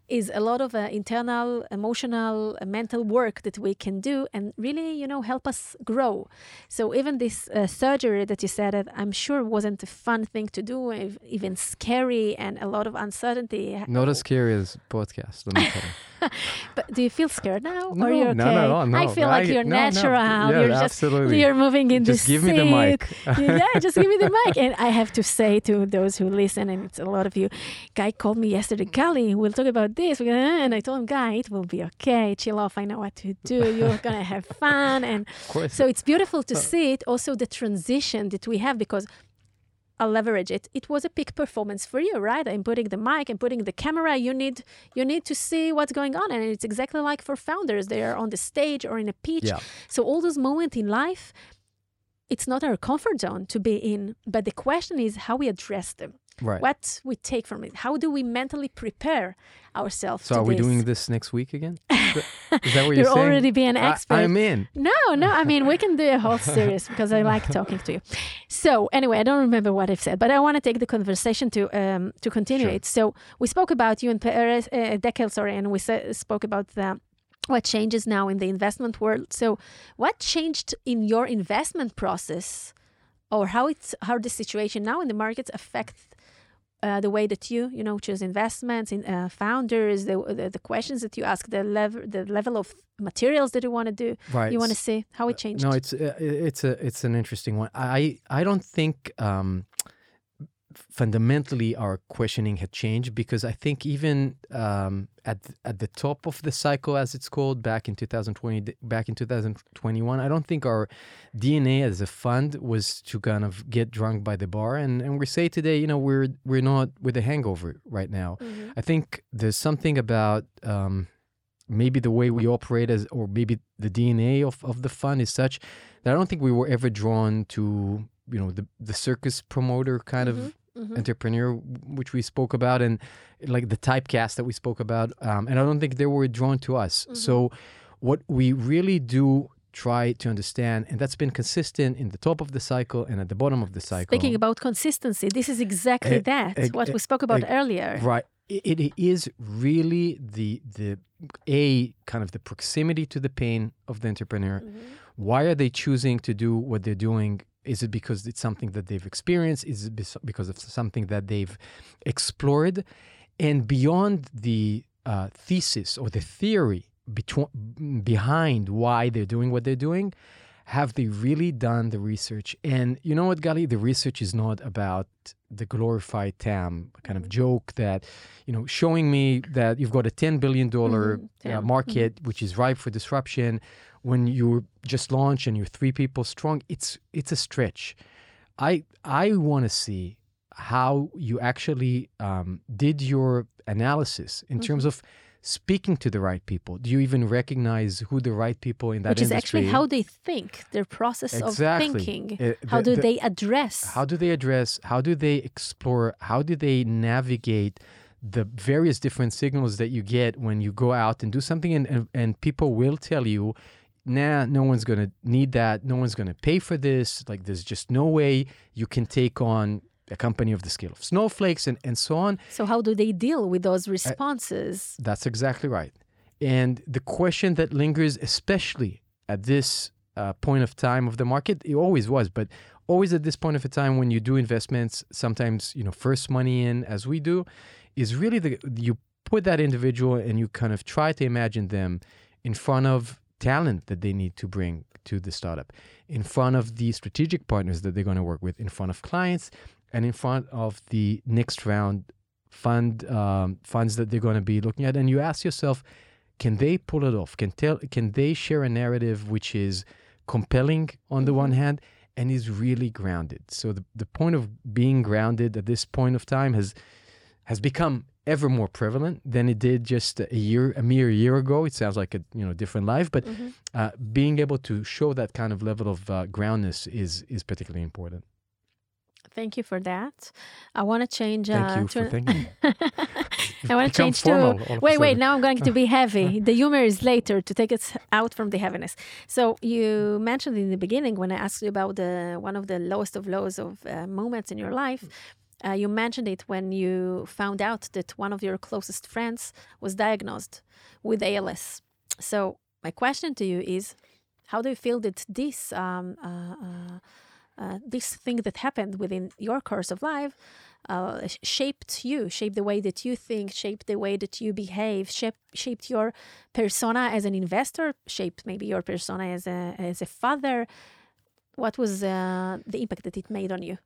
is a lot of uh, internal, emotional, uh, mental work that we can do and really, you know, help us grow. So even this uh, surgery that you said, that I'm sure wasn't a fun thing to do, even scary and a lot of uncertainty. Not as scary as podcast. Let me tell you. But do you feel scared now? No, or you're okay? no, not at all, no. I feel like I- you're no, no. natural. Yeah, you're just absolutely. you're moving in Just the give me the mic. yeah, just give me the mic. And I have to say to those who listen, and it's a lot of you, Guy called me yesterday, Gali, we'll talk about this. And I told him, Guy, it will be okay. Chill off. I know what to do. You're going to have fun. And so it's beautiful to see it. Also, the transition that we have because I'll leverage it. It was a peak performance for you, right? I'm putting the mic, I'm putting the camera. You need you need to see what's going on, and it's exactly like for founders. They are on the stage or in a pitch. Yeah. So all those moments in life, it's not our comfort zone to be in, but the question is how we address them. Right. What we take from it. How do we mentally prepare ourselves? so are we this? doing this next week again? Is that what you're, You're saying? already being I- expert. I'm in. No, no. I mean, we can do a whole series because I like talking to you. So anyway, I don't remember what I've said, but I want to take the conversation to um, to continue Sure. it. So we spoke about you and Perez, uh, Dekel, sorry, and we sa- spoke about the what changes now in the investment world. So what changed in your investment process, or how it's how the situation now in the markets affect uh, the way that you, you know, choose investments in uh, founders, the, the the questions that you ask, the level, the level of materials that you want to do. Right. You want to see how it changed? No, it's uh, it's a it's an interesting one. I I don't think um, fundamentally our questioning had changed because I think even um, at at the top of the cycle, as it's called, back in 2020, back in 2021, I don't think our DNA as a fund was to kind of get drunk by the bar, and and we say today, you know, we're we're not with a hangover right now. Mhm. I think there's something about um, maybe the way we operate as, or maybe the DNA of, of the fund is such that I don't think we were ever drawn to, you know, the, the circus promoter kind of Mhm. entrepreneur, which we spoke about, and like the typecast that we spoke about. Um, and I don't think they were drawn to us. Mhm. So, what we really do try to understand, and that's been consistent in the top of the cycle and at the bottom of the cycle. Speaking about consistency, this is exactly Eh, that, eh, what eh, we spoke about earlier. Right. It, it is really the the a kind of the proximity to the pain of the entrepreneur. Mhm. Why are they choosing to do what they're doing? Is it because it's something that they've experienced? Is it because of something that they've explored? And beyond the uh, thesis or the theory behind why they're doing what they're doing, have they really done the research? And you know what, Gali? The research is not about the glorified TAM kind of joke that, you know, showing me that you've got a $10 billion Mhm, uh, market, which is ripe for disruption. When you just launch and you're three people strong, it's it's a stretch. I I want to see how you actually um, did your analysis in terms of speaking to the right people. Do you even recognize who the right people in that Which is industry? actually how they think, their process Exactly. of thinking. Uh, how the- do the- they address? how do they address how do they explore how do they navigate the various different signals that you get when you go out and do something and, and, and people will tell you nah no one's going to need that no one's going to pay for this like there's just no way you can take on a company of the scale of snowflakes and, and so on so how do they deal with those responses? that's exactly right. And the question that lingers, especially at this uh, point of time of the market, it always was, but always at this point of a time when you do investments, sometimes you know first money in, as we do, is really the you put that individual and you kind of try to imagine them in front of talent that they need to bring to the startup, in front of the strategic partners that they're going to work with, in front of clients, and in front of the next round fund um, funds that they're going to be looking at, and you ask yourself, can they pull it off? Can tell? Can they share a narrative which is compelling on the one hand and is really grounded? So the, the point of being grounded at this point of time has has become ever more prevalent than it did just a year, a mere year ago. It sounds like a you know different life, but Mhm. uh, being able to show that kind of level of uh, groundness is is particularly important. Thank you for that. I want to change. Thank uh, you to for thanking. I want to change formal to. Wait, wait. Now I'm going to be heavy. the humor is later to take us out from the heaviness. So you mentioned in the beginning when I asked you about the one of the lowest of lows of uh, moments in your life. Uh, you mentioned it when you found out that one of your closest friends was diagnosed with ALS. So my question to you is, how do you feel that this um, uh, uh, this thing that happened within your course of life uh, shaped you, shaped the way that you think, shaped the way that you behave, shaped, shaped your persona as an investor, shaped maybe your persona as a as a father. What was uh, the impact that it made on you?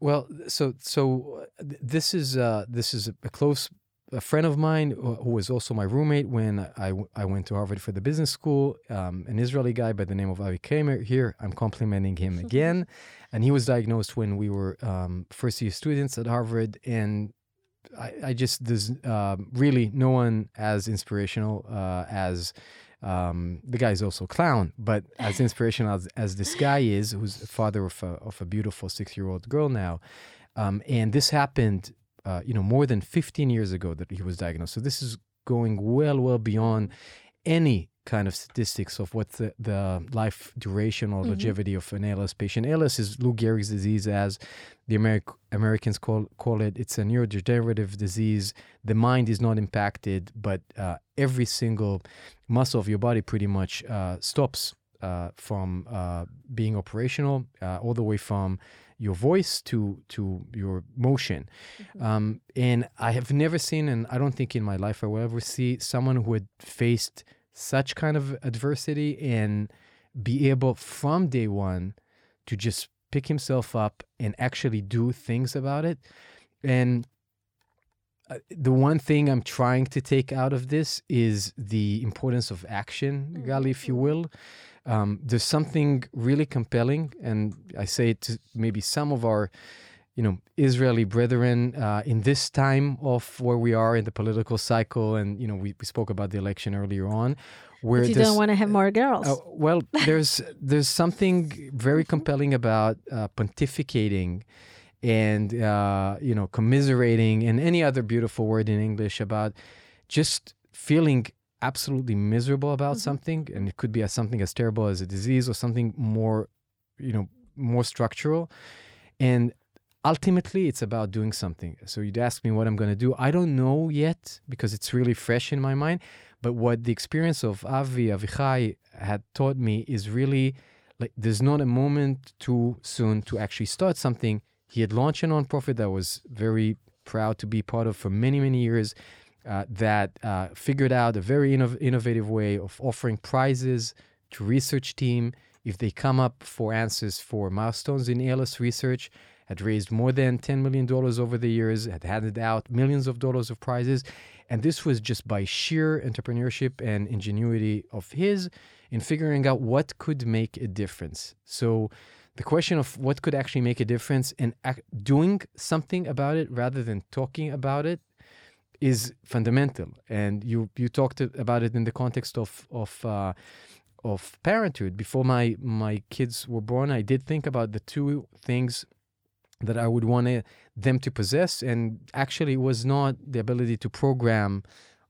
Well, so so uh, this is uh, this is a close a friend of mine who was also my roommate when I, I went to Harvard for the business school. Um, an Israeli guy by the name of Avi Kremer. Here, I'm complimenting him again, and he was diagnosed when we were um, first year students at Harvard. And I, I just there's um, really no one as inspirational uh, as. Um, the guy is also a clown, but as inspirational as, as this guy is, who's the father of a, of a beautiful six year old girl now. Um, and this happened, uh, you know, more than 15 years ago that he was diagnosed. So this is going well, well beyond any kind of statistics of what the, the life duration or Mhm. longevity of an ALS patient. ALS is Lou Gehrig's disease, as the Ameri- Americans call, call it. It's a neurodegenerative disease. The mind is not impacted, but uh, every single muscle of your body pretty much uh, stops from uh, being operational, uh, all the way from your voice to to your motion. Um, and I have never seen, and I don't think in my life I will ever see someone who had faced such kind of adversity and be able from day one to just pick himself up and actually do things about it. And uh, the one thing I'm trying to take out of this is the importance of action, Gali, if you will. Um, there's something really compelling, and I say it to maybe some of our, you know, Israeli brethren uh, in this time of where we are in the political cycle, and you know, we, we spoke about the election earlier on, where But you don't want to have more girls. uh, well, there's there's something very compelling about uh, pontificating and uh, you know commiserating and any other beautiful word in English about just feeling absolutely miserable about mm-hmm. something, and it could be as something as terrible as a disease or something more, you know, more structural, and ultimately it's about doing something. So you'd ask me what I'm going to do. I don't know yet because it's really fresh in my mind. But what the experience of Avi Avichai had taught me is really like there's not a moment too soon to actually start something. He had launched a nonprofit that was very proud to be part of for many many years. Uh, that uh, figured out a very innov- innovative way of offering prizes to research team if they come up for answers for milestones in ALS research. Had raised more than $10 million over the years, had handed out millions of dollars of prizes. And this was just by sheer entrepreneurship and ingenuity of his in figuring out what could make a difference. So, the question of what could actually make a difference and doing something about it rather than talking about it is fundamental. And you you talked about it in the context of of uh, of parenthood. Before my my kids were born, I did think about the two things that I would want them to possess, and actually, it was not the ability to program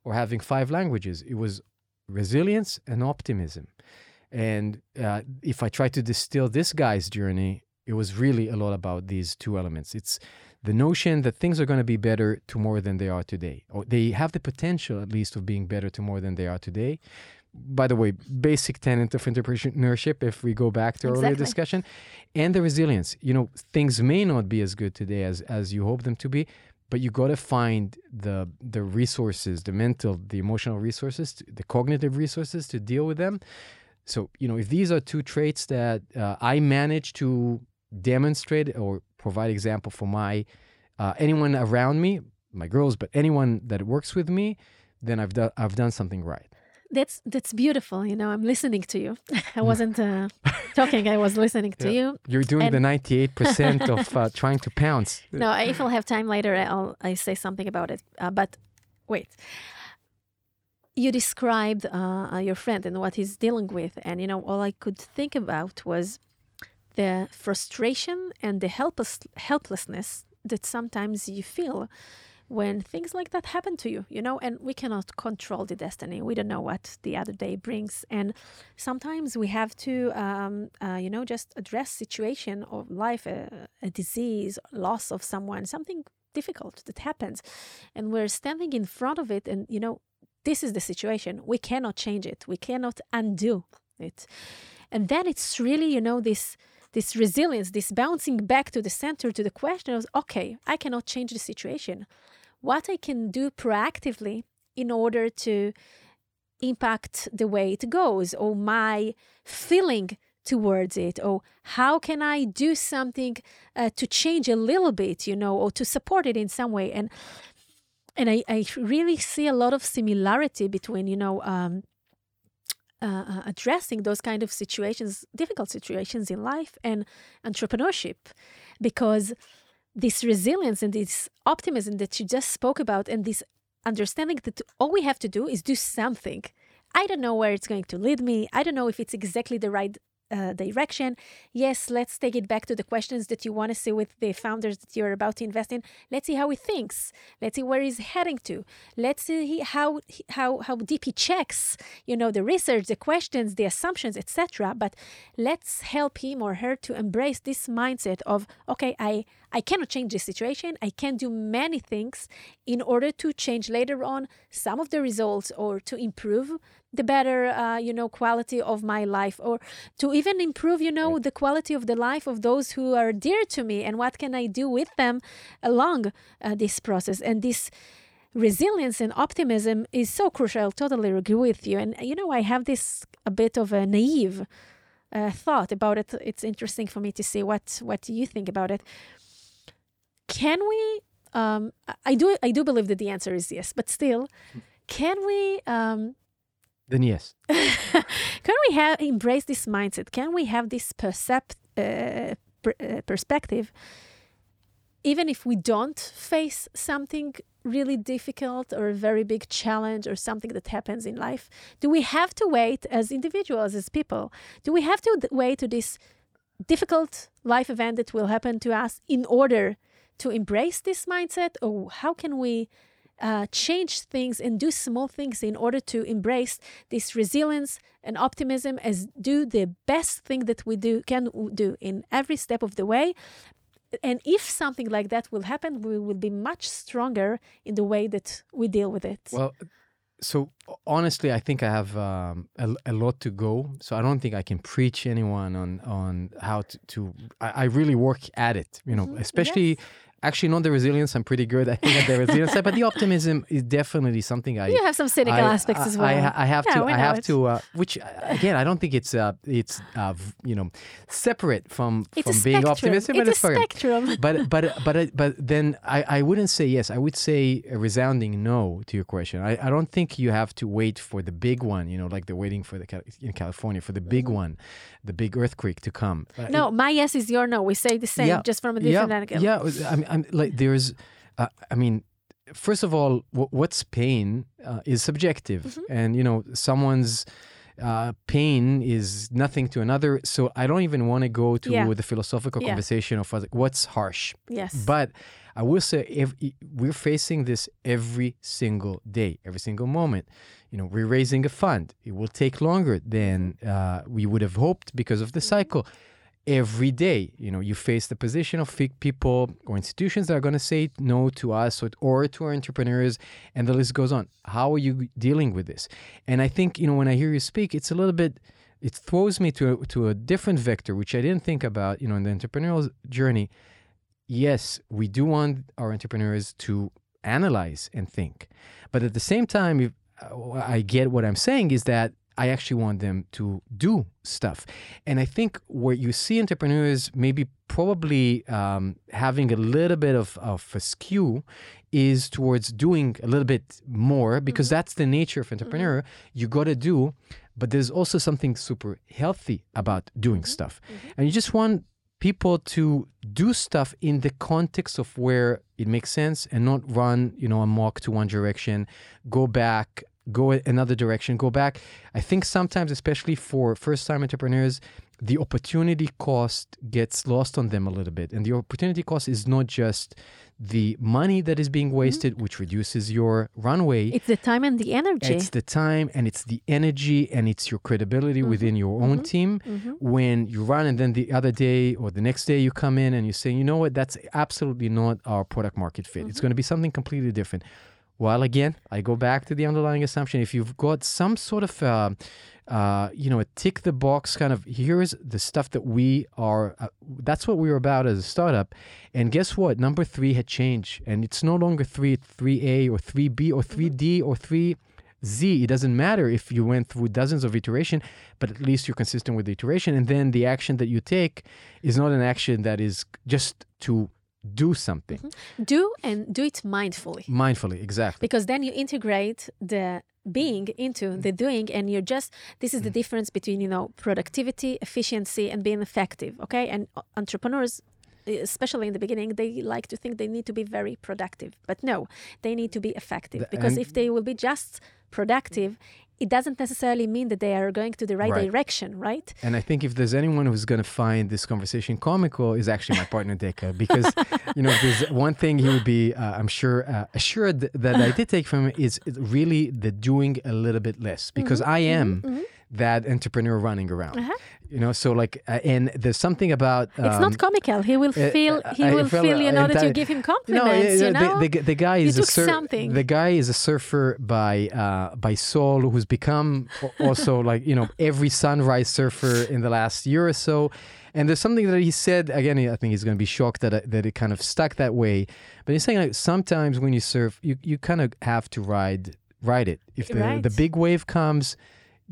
or having five languages. It was resilience and optimism. And uh, if I try to distill this guy's journey, it was really a lot about these two elements. It's the notion that things are going to be better tomorrow than they are today, or they have the potential, at least, of being better tomorrow than they are today. By the way, basic tenet of entrepreneurship, if we go back to our earlier discussion, and the resilience. You know, things may not be as good today as as you hope them to be, but you got to find the the resources, the mental, the emotional resources, the cognitive resources to deal with them. So, you know, if these are two traits that uh, I manage to demonstrate or provide example for my uh, anyone around me, my girls, but anyone that works with me, then I've done I've done something right. That's that's beautiful. You know, I'm listening to you. I wasn't uh, talking. I was listening to Yeah. you. You're doing And- the 98% of uh, trying to pounce. No, if I'll have time later, I'll I say something about it. Uh, but wait, you described uh, uh, your friend and what he's dealing with, and you know, all I could think about was the frustration and the helpless, helplessness that sometimes you feel when things like that happen to you, you know, and we cannot control the destiny. We don't know what the other day brings. And sometimes we have to, um, uh, you know, just address situation of life, a, a disease, loss of someone, something difficult that happens. And we're standing in front of it and, you know, this is the situation. We cannot change it. We cannot undo it. And then it's really, you know, this this resilience, this bouncing back to the center, to the question of, okay, I cannot change the situation. What I can do proactively in order to impact the way it goes or my feeling towards it or how can i do something uh, to change a little bit you know or to support it in some way? And and i, I really see a lot of similarity between you know um, uh, uh addressing those kind of situations difficult situations in life and entrepreneurship. Because this resilience and this optimism that you just spoke about and this understanding that all we have to do is do something. I don't know where it's going to lead me. I don't know if it's exactly the right uh, direction. Yes, let's take it back to the questions that you want to see with the founders that you're about to invest in. Let's see how he thinks. Let's see where he's heading to. Let's see how how how deep he checks, you know, the research, the questions, the assumptions, etc. But let's help him or her to embrace this mindset of okay, I I cannot change this situation. I can do many things in order to change later on some of the results or to improve the better uh, you know quality of my life or to even improve you know right. the quality of the life of those who are dear to me and what can i do with them along uh, this process. And this resilience and optimism is so crucial. Totally agree with you. And you know i have this a bit of a naive uh, thought about it. It's interesting for me to see what what you think about it. Can we um, i do i do believe that the answer is yes but still can we um, then yes. Can we have embrace this mindset? Can we have this percept, uh, per, uh, perspective, even if we don't face something really difficult or a very big challenge or something that happens in life? Do we have to wait as individuals, as people? Do we have to wait to this difficult life event that will happen to us in order to embrace this mindset, or how can we? Uh, change things and do small things in order to embrace this resilience and optimism as do the best thing that we do can do in every step of the way. And if something like that will happen we will be much stronger in the way that we deal with it. Well so honestly i think i have um, a, a, lot to go. So i don't think i can preach anyone on on how to, to I, I really work at it you know mm-hmm. especially yes actually not the resilience. I'm pretty good. I think at the resilience side, but the optimism is definitely something I. You have some cynical I, aspects I, as well. I, I have yeah, to. I have it. to. Uh, which again, I don't think it's uh, it's uh, you know separate from it's from being optimistic. It's but a it's spectrum. But but but but then I I wouldn't say yes. I would say a resounding no to your question. I I don't think you have to wait for the big one. You know, like they're waiting for the in California for the big mm-hmm. one, the big earthquake to come. No, my yes is your no. We say the same, yeah, just from a different yeah, angle. Yeah, I mean, I'm like there's, uh, I mean, first of all, w- what's pain uh, is subjective, mm-hmm. and you know someone's uh, pain is nothing to another. So I don't even want to go to yeah. the philosophical yeah. conversation of what's harsh. Yes, but I will say if, we're facing this every single day, every single moment. You know, we're raising a fund. It will take longer than uh, we would have hoped because of the mm-hmm. cycle every day. You know, you face the position of people or institutions that are going to say no to us or, or to our entrepreneurs, and the list goes on. How are you dealing with this? And I think, you know, when I hear you speak, it's a little bit, it throws me to a, to a different vector, which I didn't think about, you know, in the entrepreneurial journey. Yes, we do want our entrepreneurs to analyze and think. But at the same time, if, uh, I get what I'm saying is that I actually want them to do stuff. And I think where you see entrepreneurs maybe probably um, having a little bit of, of a skew is towards doing a little bit more because mm-hmm. that's the nature of entrepreneur. Mm-hmm. You got to do, but there's also something super healthy about doing mm-hmm. stuff. Mm-hmm. And you just want people to do stuff in the context of where it makes sense and not run, you know, amok to one direction, go back, go another direction, go back. I think sometimes, especially for first time entrepreneurs, the opportunity cost gets lost on them a little bit. And the opportunity cost is not just the money that is being mm-hmm. wasted, which reduces your runway. It's the time and the energy. It's the time and it's the energy and it's your credibility mm-hmm. within your own mm-hmm. team. When you run and then the other day or the next day you come in and you say, you know what, that's absolutely not our product market fit. It's going to be something completely different. Well, again, I go back to the underlying assumption. If you've got some sort of, uh, uh, you know, a tick the box kind of, here's the stuff that we are, uh, that's what we were about as a startup. And guess what? Number three had changed. And it's no longer three, 3A or 3B or 3D or 3Z. It doesn't matter if you went through dozens of iteration, but at least you're consistent with the iteration. And then the action that you take is not an action that is just to do something mm-hmm. do and do it mindfully. mindfully. Exactly. because then you integrate the being into the doing and you're just this is the mm. difference between you know productivity efficiency and being effective okay and entrepreneurs especially in the beginning they like to think they need to be very productive but no they need to be effective because and- if they will be just productive it doesn't necessarily mean that they are going to the right, Right. direction right? And I think if there's anyone who's going to find this conversation comical, is actually my partner Deka, because you know if there's one thing he would be, uh, I'm sure, uh, assured that I did take from him is really the doing a little bit less, because I am that entrepreneur running around. Uh-huh. You know, so like, uh, and there's something about it's um, not comical he will uh, feel uh, he will feel, feel you uh, know that you give him No, compliments yeah, you know the, the, the guy is a something. the guy is a surfer by uh, by soul who's become also like you know every sunrise surfer in the last year or so. And there's something that he said again. I think he's going to be shocked that that it kind of stuck that way. But he's saying like sometimes when you surf, you, you kind of have to ride ride it. If the, Right. the big wave comes,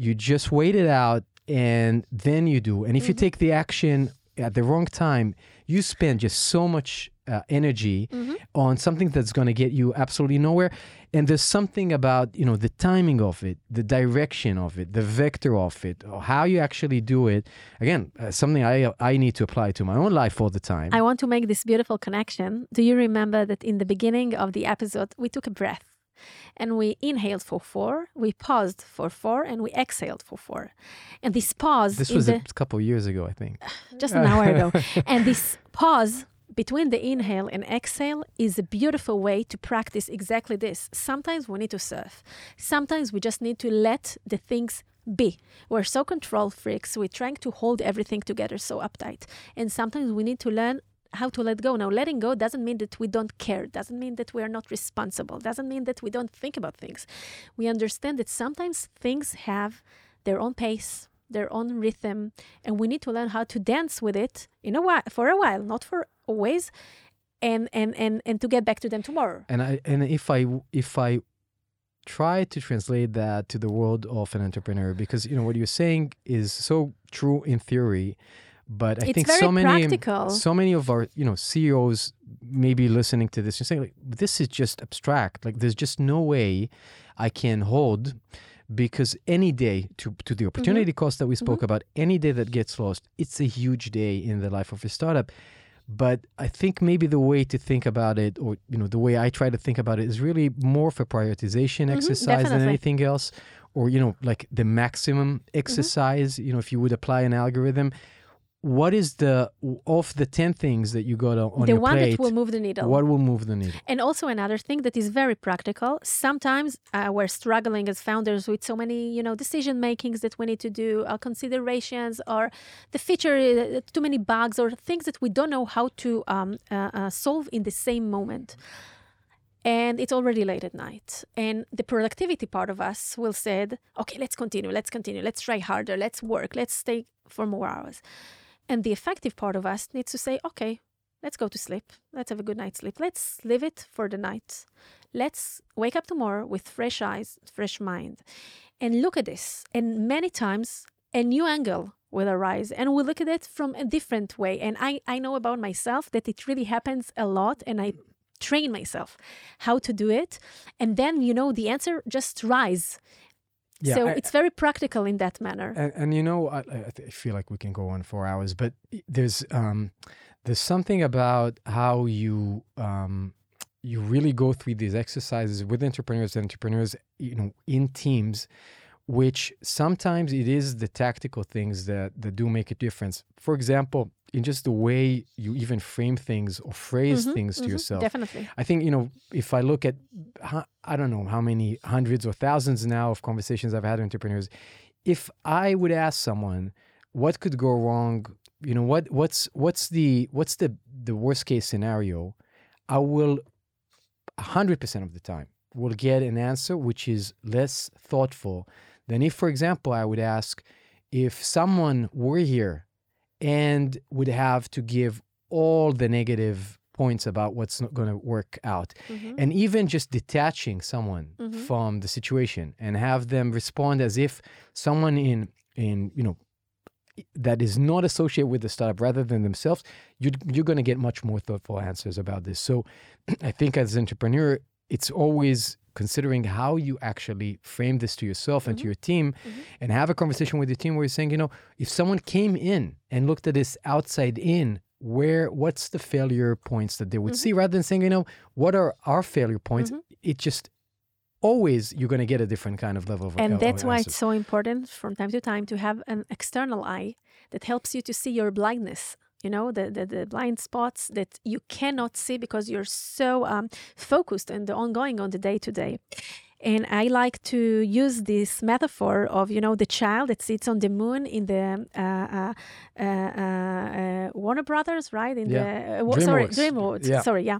you just wait it out and then you do. And if you take the action at the wrong time, you spend just so much uh, energy on something that's going to get you absolutely nowhere. And there's something about you know the timing of it, the direction of it, the vector of it, or how you actually do it. Again, uh, something I I need to apply to my own life all the time. I want to make this beautiful connection. Do you remember that in the beginning of the episode, we took a breath and we inhaled for four, we paused for four, and we exhaled for four. And this pause, this was the, a couple of years ago, I think. just an hour ago, and this pause between the inhale and exhale is a beautiful way to practice exactly this. Sometimes we need to surf, sometimes we just need to let the things be. We're so control freaks, we're trying to hold everything together so uptight. And sometimes we need to learn how to let go. Now, letting go doesn't mean that we don't care, doesn't mean that we are not responsible, doesn't mean that we don't think about things. We understand that sometimes things have their own pace, their own rhythm, and we need to learn how to dance with it in a while, for a while, not for always, and and and and to get back to them tomorrow. And I and if I if I try to translate that to the world of an entrepreneur, because you know what you're saying is so true in theory, but I It's think so many practical. so many of our you know CEOs maybe listening to this and saying like this is just abstract. Like there's just no way I can hold because any day to to the opportunity mm-hmm. cost that we mm-hmm. spoke about, any day that gets lost, it's a huge day in the life of a startup. But I think maybe the way to think about it, or you know, the way I try to think about it, is really more of a prioritization mm-hmm, exercise than anything else, or you know, like the maximum exercise. You know, if you would apply an algorithm, what is the of the ten things that you got on, the your one plate? that will move the needle. what will move the needle? And also another thing that is very practical. Sometimes uh, we're struggling as founders with so many, you know, decision makings that we need to do, or considerations, or the feature, uh, too many bugs, or things that we don't know how to um, uh, uh, solve in the same moment. And it's already late at night. And the productivity part of us will said, okay, let's continue, let's continue, let's try harder, let's work, let's stay for more hours. And the effective part of us needs to say, okay, let's go to sleep. Let's have a good night's sleep. Let's live it for the night. Let's wake up tomorrow with fresh eyes, fresh mind, and look at this. And many times, a new angle will arise, and we'll look at it from a different way. And I, I know about myself that it really happens a lot, and I train myself how to do it. And then, you know, the answer just rise. Yeah, so I- it's very practical in that manner. And, and you know, I, I feel like we can go on for hours, but there's um, there's something about how you um, you really go through these exercises with entrepreneurs and entrepreneurs, you know, in teams, which sometimes it is the tactical things that, that do make a difference. For example, in just the way you even frame things or phrase Mhm, things to mhm, yourself. Definitely. I think, you know, if I look at, I don't know how many hundreds or thousands now of conversations I've had with entrepreneurs, if I would ask someone, what could go wrong? You know, what what's what's the what's the the worst case scenario? I will, hundred percent of the time, will get an answer which is less thoughtful than if, for example, I would ask if someone were here and would have to give all the negative points about what's not going to work out Mhm. and even just detaching someone Mhm. from the situation and have them respond as if someone in in you know that is not associated with the startup rather than themselves you you're going to get much more thoughtful answers about this so i think as an entrepreneur it's always considering how you actually frame this to yourself and to your team Mhm. and have a conversation with your team where you're saying you know if someone came in and looked at this outside in where what's the failure points that they would Mhm. see rather than saying you know what are our failure points Mhm. it just always you're going to get a different kind of level of And of that's why answers. it's so important from time to time to have an external eye that helps you to see your blindness. You know, the, the, the blind spots that you cannot see because you're so um, focused and the ongoing on the day to day. And I like to use this metaphor of, you know, the child that sits on the moon in the uh, uh, uh, uh, Warner Brothers, right? In Yeah. the uh, wa- sorry, DreamWorks. DreamWorks. Yeah. Sorry, yeah.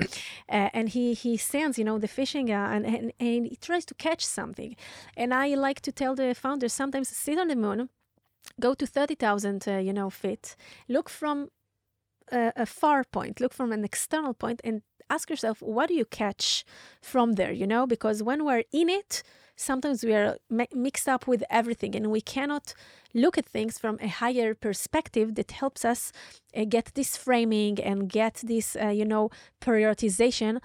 Uh, and he he sends, you know, the fishing uh, and, and and he tries to catch something. And I like to tell the founders sometimes sit on the moon, go to 30,000, uh, you know, feet, look from a, a far point, look from an external point, and ask yourself, what do you catch from there, you know? Because when we're in it, sometimes we are mi- mixed up with everything and we cannot look at things from a higher perspective that helps us uh, get this framing and get this, uh, you know, prioritization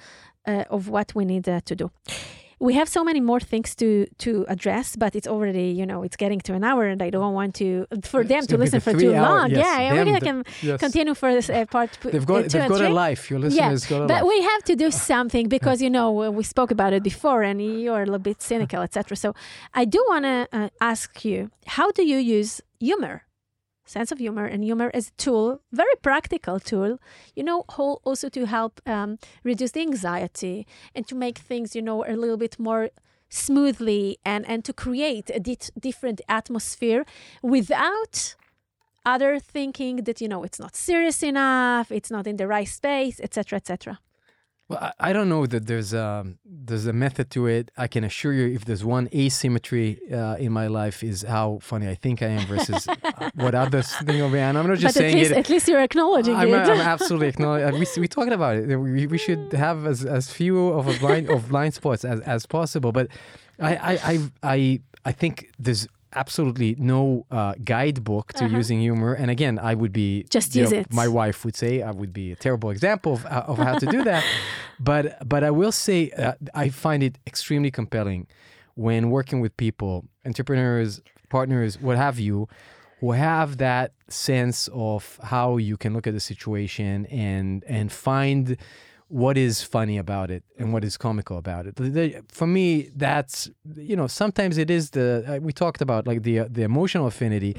uh, of what we need uh, to do we have so many more things to to address, but it's already you know it's getting to an hour, and I don't want to for them gonna listen for too hour- long. yes, yeah, the- can yes. continue for this uh, part. they've uh, got two they've got a life your listeners got a But life we have to do something because you know uh, we spoke about it before, and you're a little bit cynical, etc. So I do want to uh, ask you, how do you use humor? Sense of humor and humor as a tool, very practical tool, you know, also to help um, reduce the anxiety and to make things, you know, a little bit more smoothly and, and to create a di- different atmosphere without other thinking that, you know, it's not serious enough, it's not in the right space, etc., etc. Well, I, I don't know that there's a there's a method to it. I can assure you, if there's one asymmetry uh, in my life, is how funny I think I am versus uh, what others think of me. And I'm not just but at saying least, it. at least you're acknowledging I'm, it. I'm absolutely acknowledging. We we talking about it. We, we should have as, as few of a blind of blind spots as, as possible. But I I I I, I think there's absolutely no uh, guidebook to Uh-huh. using humor. And again, I would be Just use know, it. My wife would say I would be a terrible example of, uh, of how to do that. but but I will say uh, I find it extremely compelling when working with people, entrepreneurs, partners, what have you, who have that sense of how you can look at the situation and and find what is funny about it and what is comical about it. For me, that's you know sometimes it is the uh, we talked about like the uh, the emotional affinity.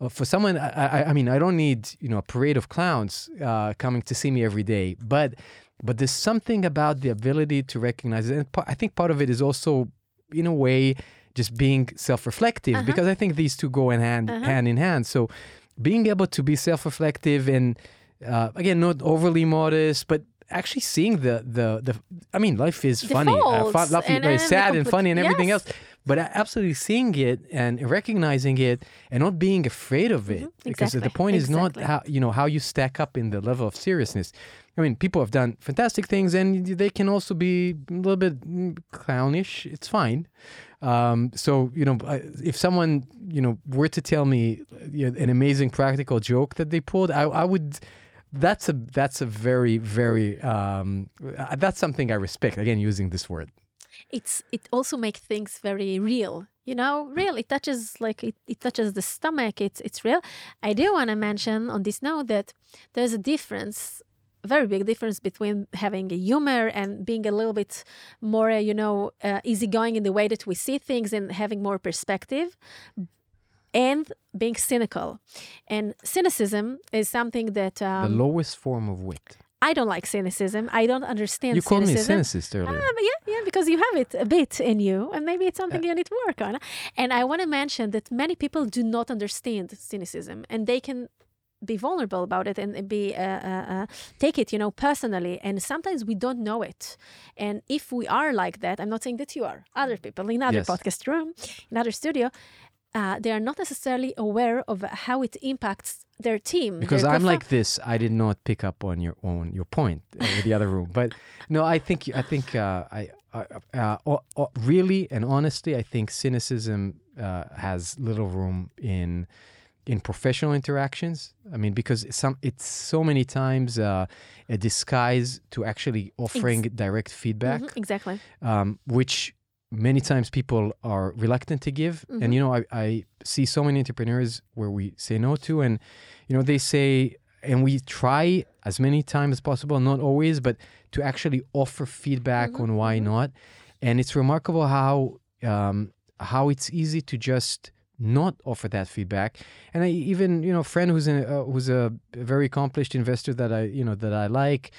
Uh, For someone, I, I, I mean, I don't need you know a parade of clowns uh, coming to see me every day, but but there's something about the ability to recognize it. And I think part of it is also, in a way, just being self-reflective Uh-huh. because I think these two go in hand Uh-huh. hand in hand. So being able to be self-reflective and uh, again, not overly modest, but actually seeing the the the. I mean, life is The funny. Uh, fun, life and- is and sad the and funny and everything yes. else. But absolutely seeing it and recognizing it and not being afraid of it, Mhm, because the point is not how you know how you stack up in the level of seriousness. I mean, people have done fantastic things, and they can also be a little bit mm, clownish. It's fine. Um, so you know, if someone you know were to tell me you know, an amazing practical joke that they pulled, I, I would. That's a that's a very very um, uh, that's something I respect. Again, using this word. it's it also makes things very real you know real it touches like it, it touches the stomach it's it's real i do want to mention on this note that there's a difference very big difference between having a humor and being a little bit more, you know, uh, easygoing in the way that we see things and having more perspective and being cynical. And cynicism is something that the um, lowest form of wit. I don't like cynicism. I don't understand You called me a cynicist earlier. Ah, yeah, yeah, because you have it a bit in you, and maybe it's something you need to work on. And I want to mention that many people do not understand cynicism, and they can be vulnerable about it and be uh, uh, uh, take it, you know, personally. And sometimes we don't know it. And if we are like that, I'm not saying that you are. Other people in other Yes. podcast room, in other studio. Uh, they are not necessarily aware of how it impacts their team. because their I'm like this, I did not pick up on your on your point uh, with the other room. But no, I think I think uh, I uh, uh, really and honestly, I think cynicism uh, has little room in in professional interactions. I mean, because it's some it's so many times uh, a disguise to actually offering direct feedback Mhm, exactly. um, which many times people are reluctant to give. Mhm. And you know, I, I see so many entrepreneurs where we say no to, and you know, they say, and we try as many times as possible, not always, but to actually offer feedback Mhm, on why mhm. not. And it's remarkable how um, how it's easy to just not offer that feedback. And I even you know, a friend who's a uh, who's a very accomplished investor that I you know that I like.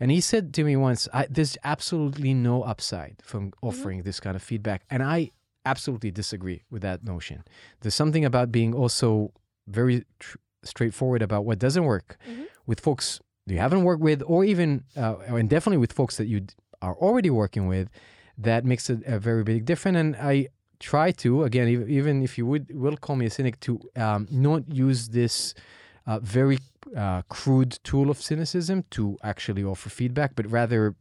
And he said to me once, I, "There's absolutely no upside from offering this kind of feedback," and I absolutely disagree with that notion. There's something about being also very tr- straightforward about what doesn't work Mhm. with folks you haven't worked with, or even uh, and definitely with folks that you d- are already working with. That makes it a very big difference. And I try to again, even if you would will call me a cynic, to um, not use this uh, very uh, crude tool of cynicism to actually offer feedback, but rather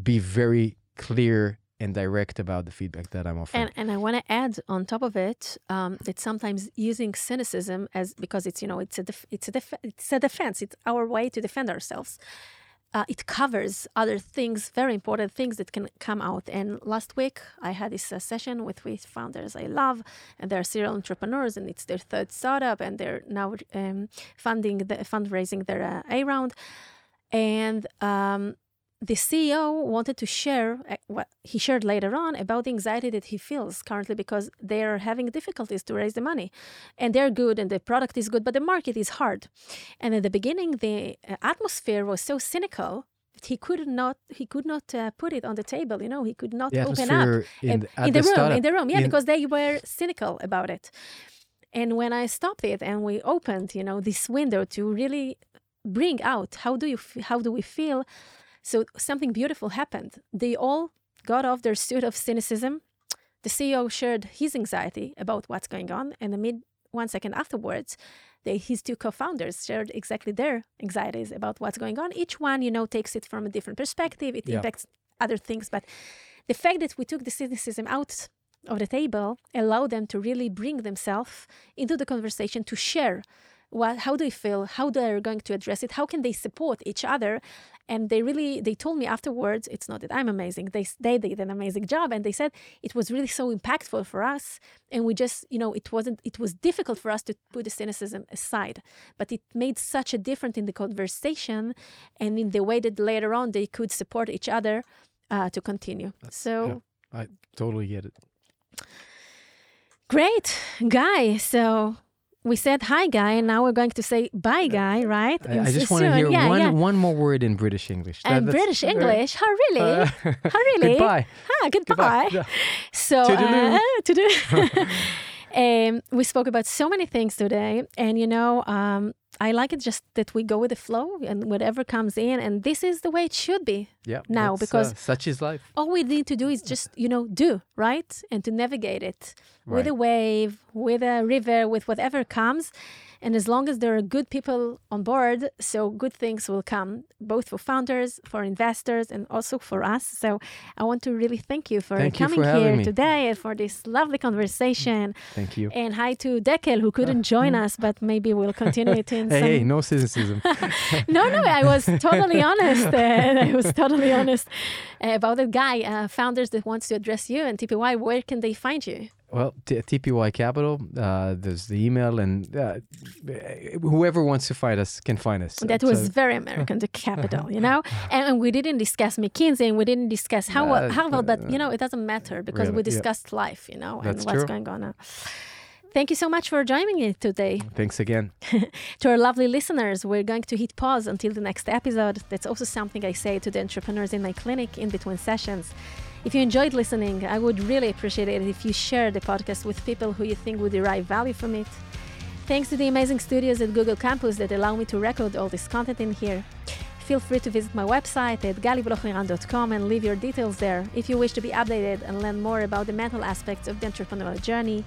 be very clear and direct about the feedback that I'm offering. And, and I want to add on top of it um, that sometimes using cynicism as because it's you know it's a def- it's a def- it's a defense it's our way to defend ourselves. Uh, it covers other things, very important things that can come out. And last week I had this uh, session with with founders I love, and they're serial entrepreneurs, and it's their third startup, and they're now um, funding the fundraising their uh, A round, and um, the CEO wanted to share uh, what he shared later on about the anxiety that he feels currently because they're having difficulties to raise the money. And they're good and the product is good, but the market is hard. And at the beginning, the uh, atmosphere was so cynical that he could not he could not uh, put it on the table. You know, he could not open up in, in, the- the, room, startup, in the room, yeah, in- because they were cynical about it. And when I stopped it and we opened, you know, this window to really bring out how do you f- how do we feel, so something beautiful happened. They all got off their suit of cynicism. The CEO shared his anxiety about what's going on, and amid one second afterwards, they, his two co-founders shared exactly their anxieties about what's going on. Each one, you know, takes it from a different perspective. It Yeah. impacts other things, but the fact that we took the cynicism out of the table allowed them to really bring themselves into the conversation to share what how do they feel? How they're going to address it? How can they support each other? And they really they told me afterwards it's not that i'm amazing. They they did an amazing job and they said it was really so impactful for us and we just you know it wasn't it was difficult for us to put the cynicism aside but it made such a difference in the conversation and in the way that later on they could support each other uh, to continue. So I totally get it. Great, Guy. So we said hi, Guy, and now we're going to say bye, Guy, right? I, I just want to hear yeah, one yeah. one more word in British English. That- And British English. How really? Uh, How really? Goodbye. Ah, goodbye. So, uh, toodaloo. um, we spoke about so many things today, and you know, um, I like it just that we go with the flow and whatever comes in, and this is the way it should be. Yeah. Now, because- uh, such is life. All we need to do is just, you know, do right and to navigate it with a wave, with a river, with whatever comes. And as long as there are good people on board, so good things will come, both for founders, for investors, and also for us. So I want to really thank you for Thank you coming for here today and for this lovely conversation. Thank you. And hi to Dekel, who couldn't join us, but maybe we'll continue it in Hey, some hey, no cynicism. no, no, I was totally honest. Uh, I was totally honest uh, about the guy. Uh, founders that wants to address you and TPY, where can they find you? Well, T- TPY Capital. Uh, there's the email, and uh, whoever wants to find us can find us. That So- was very American, the capital, you know. And, and we didn't discuss McKinsey, and we didn't discuss how Uh, Harvard, but you know, it doesn't matter because we Really, yeah. discussed life, you know, and That's what's true. going on. Now. Thank you so much for joining me today. Thanks again. To our lovely listeners, we're going to hit pause until the next episode. That's also something I say to the entrepreneurs in my clinic in between sessions. If you enjoyed listening, I would really appreciate it if you share the podcast with people who you think would derive value from it. Thanks to the amazing studios at Google Campus that allow me to record all this content in here. Feel free to visit my website at galiblochiran.com and leave your details there if you wish to be updated and learn more about the mental aspects of the entrepreneurial journey.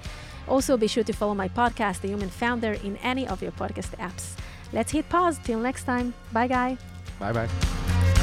Also, be sure to follow my podcast, The Human Founder, in any of your podcast apps. Let's hit pause. Till next time. Bye, guy. Bye bye.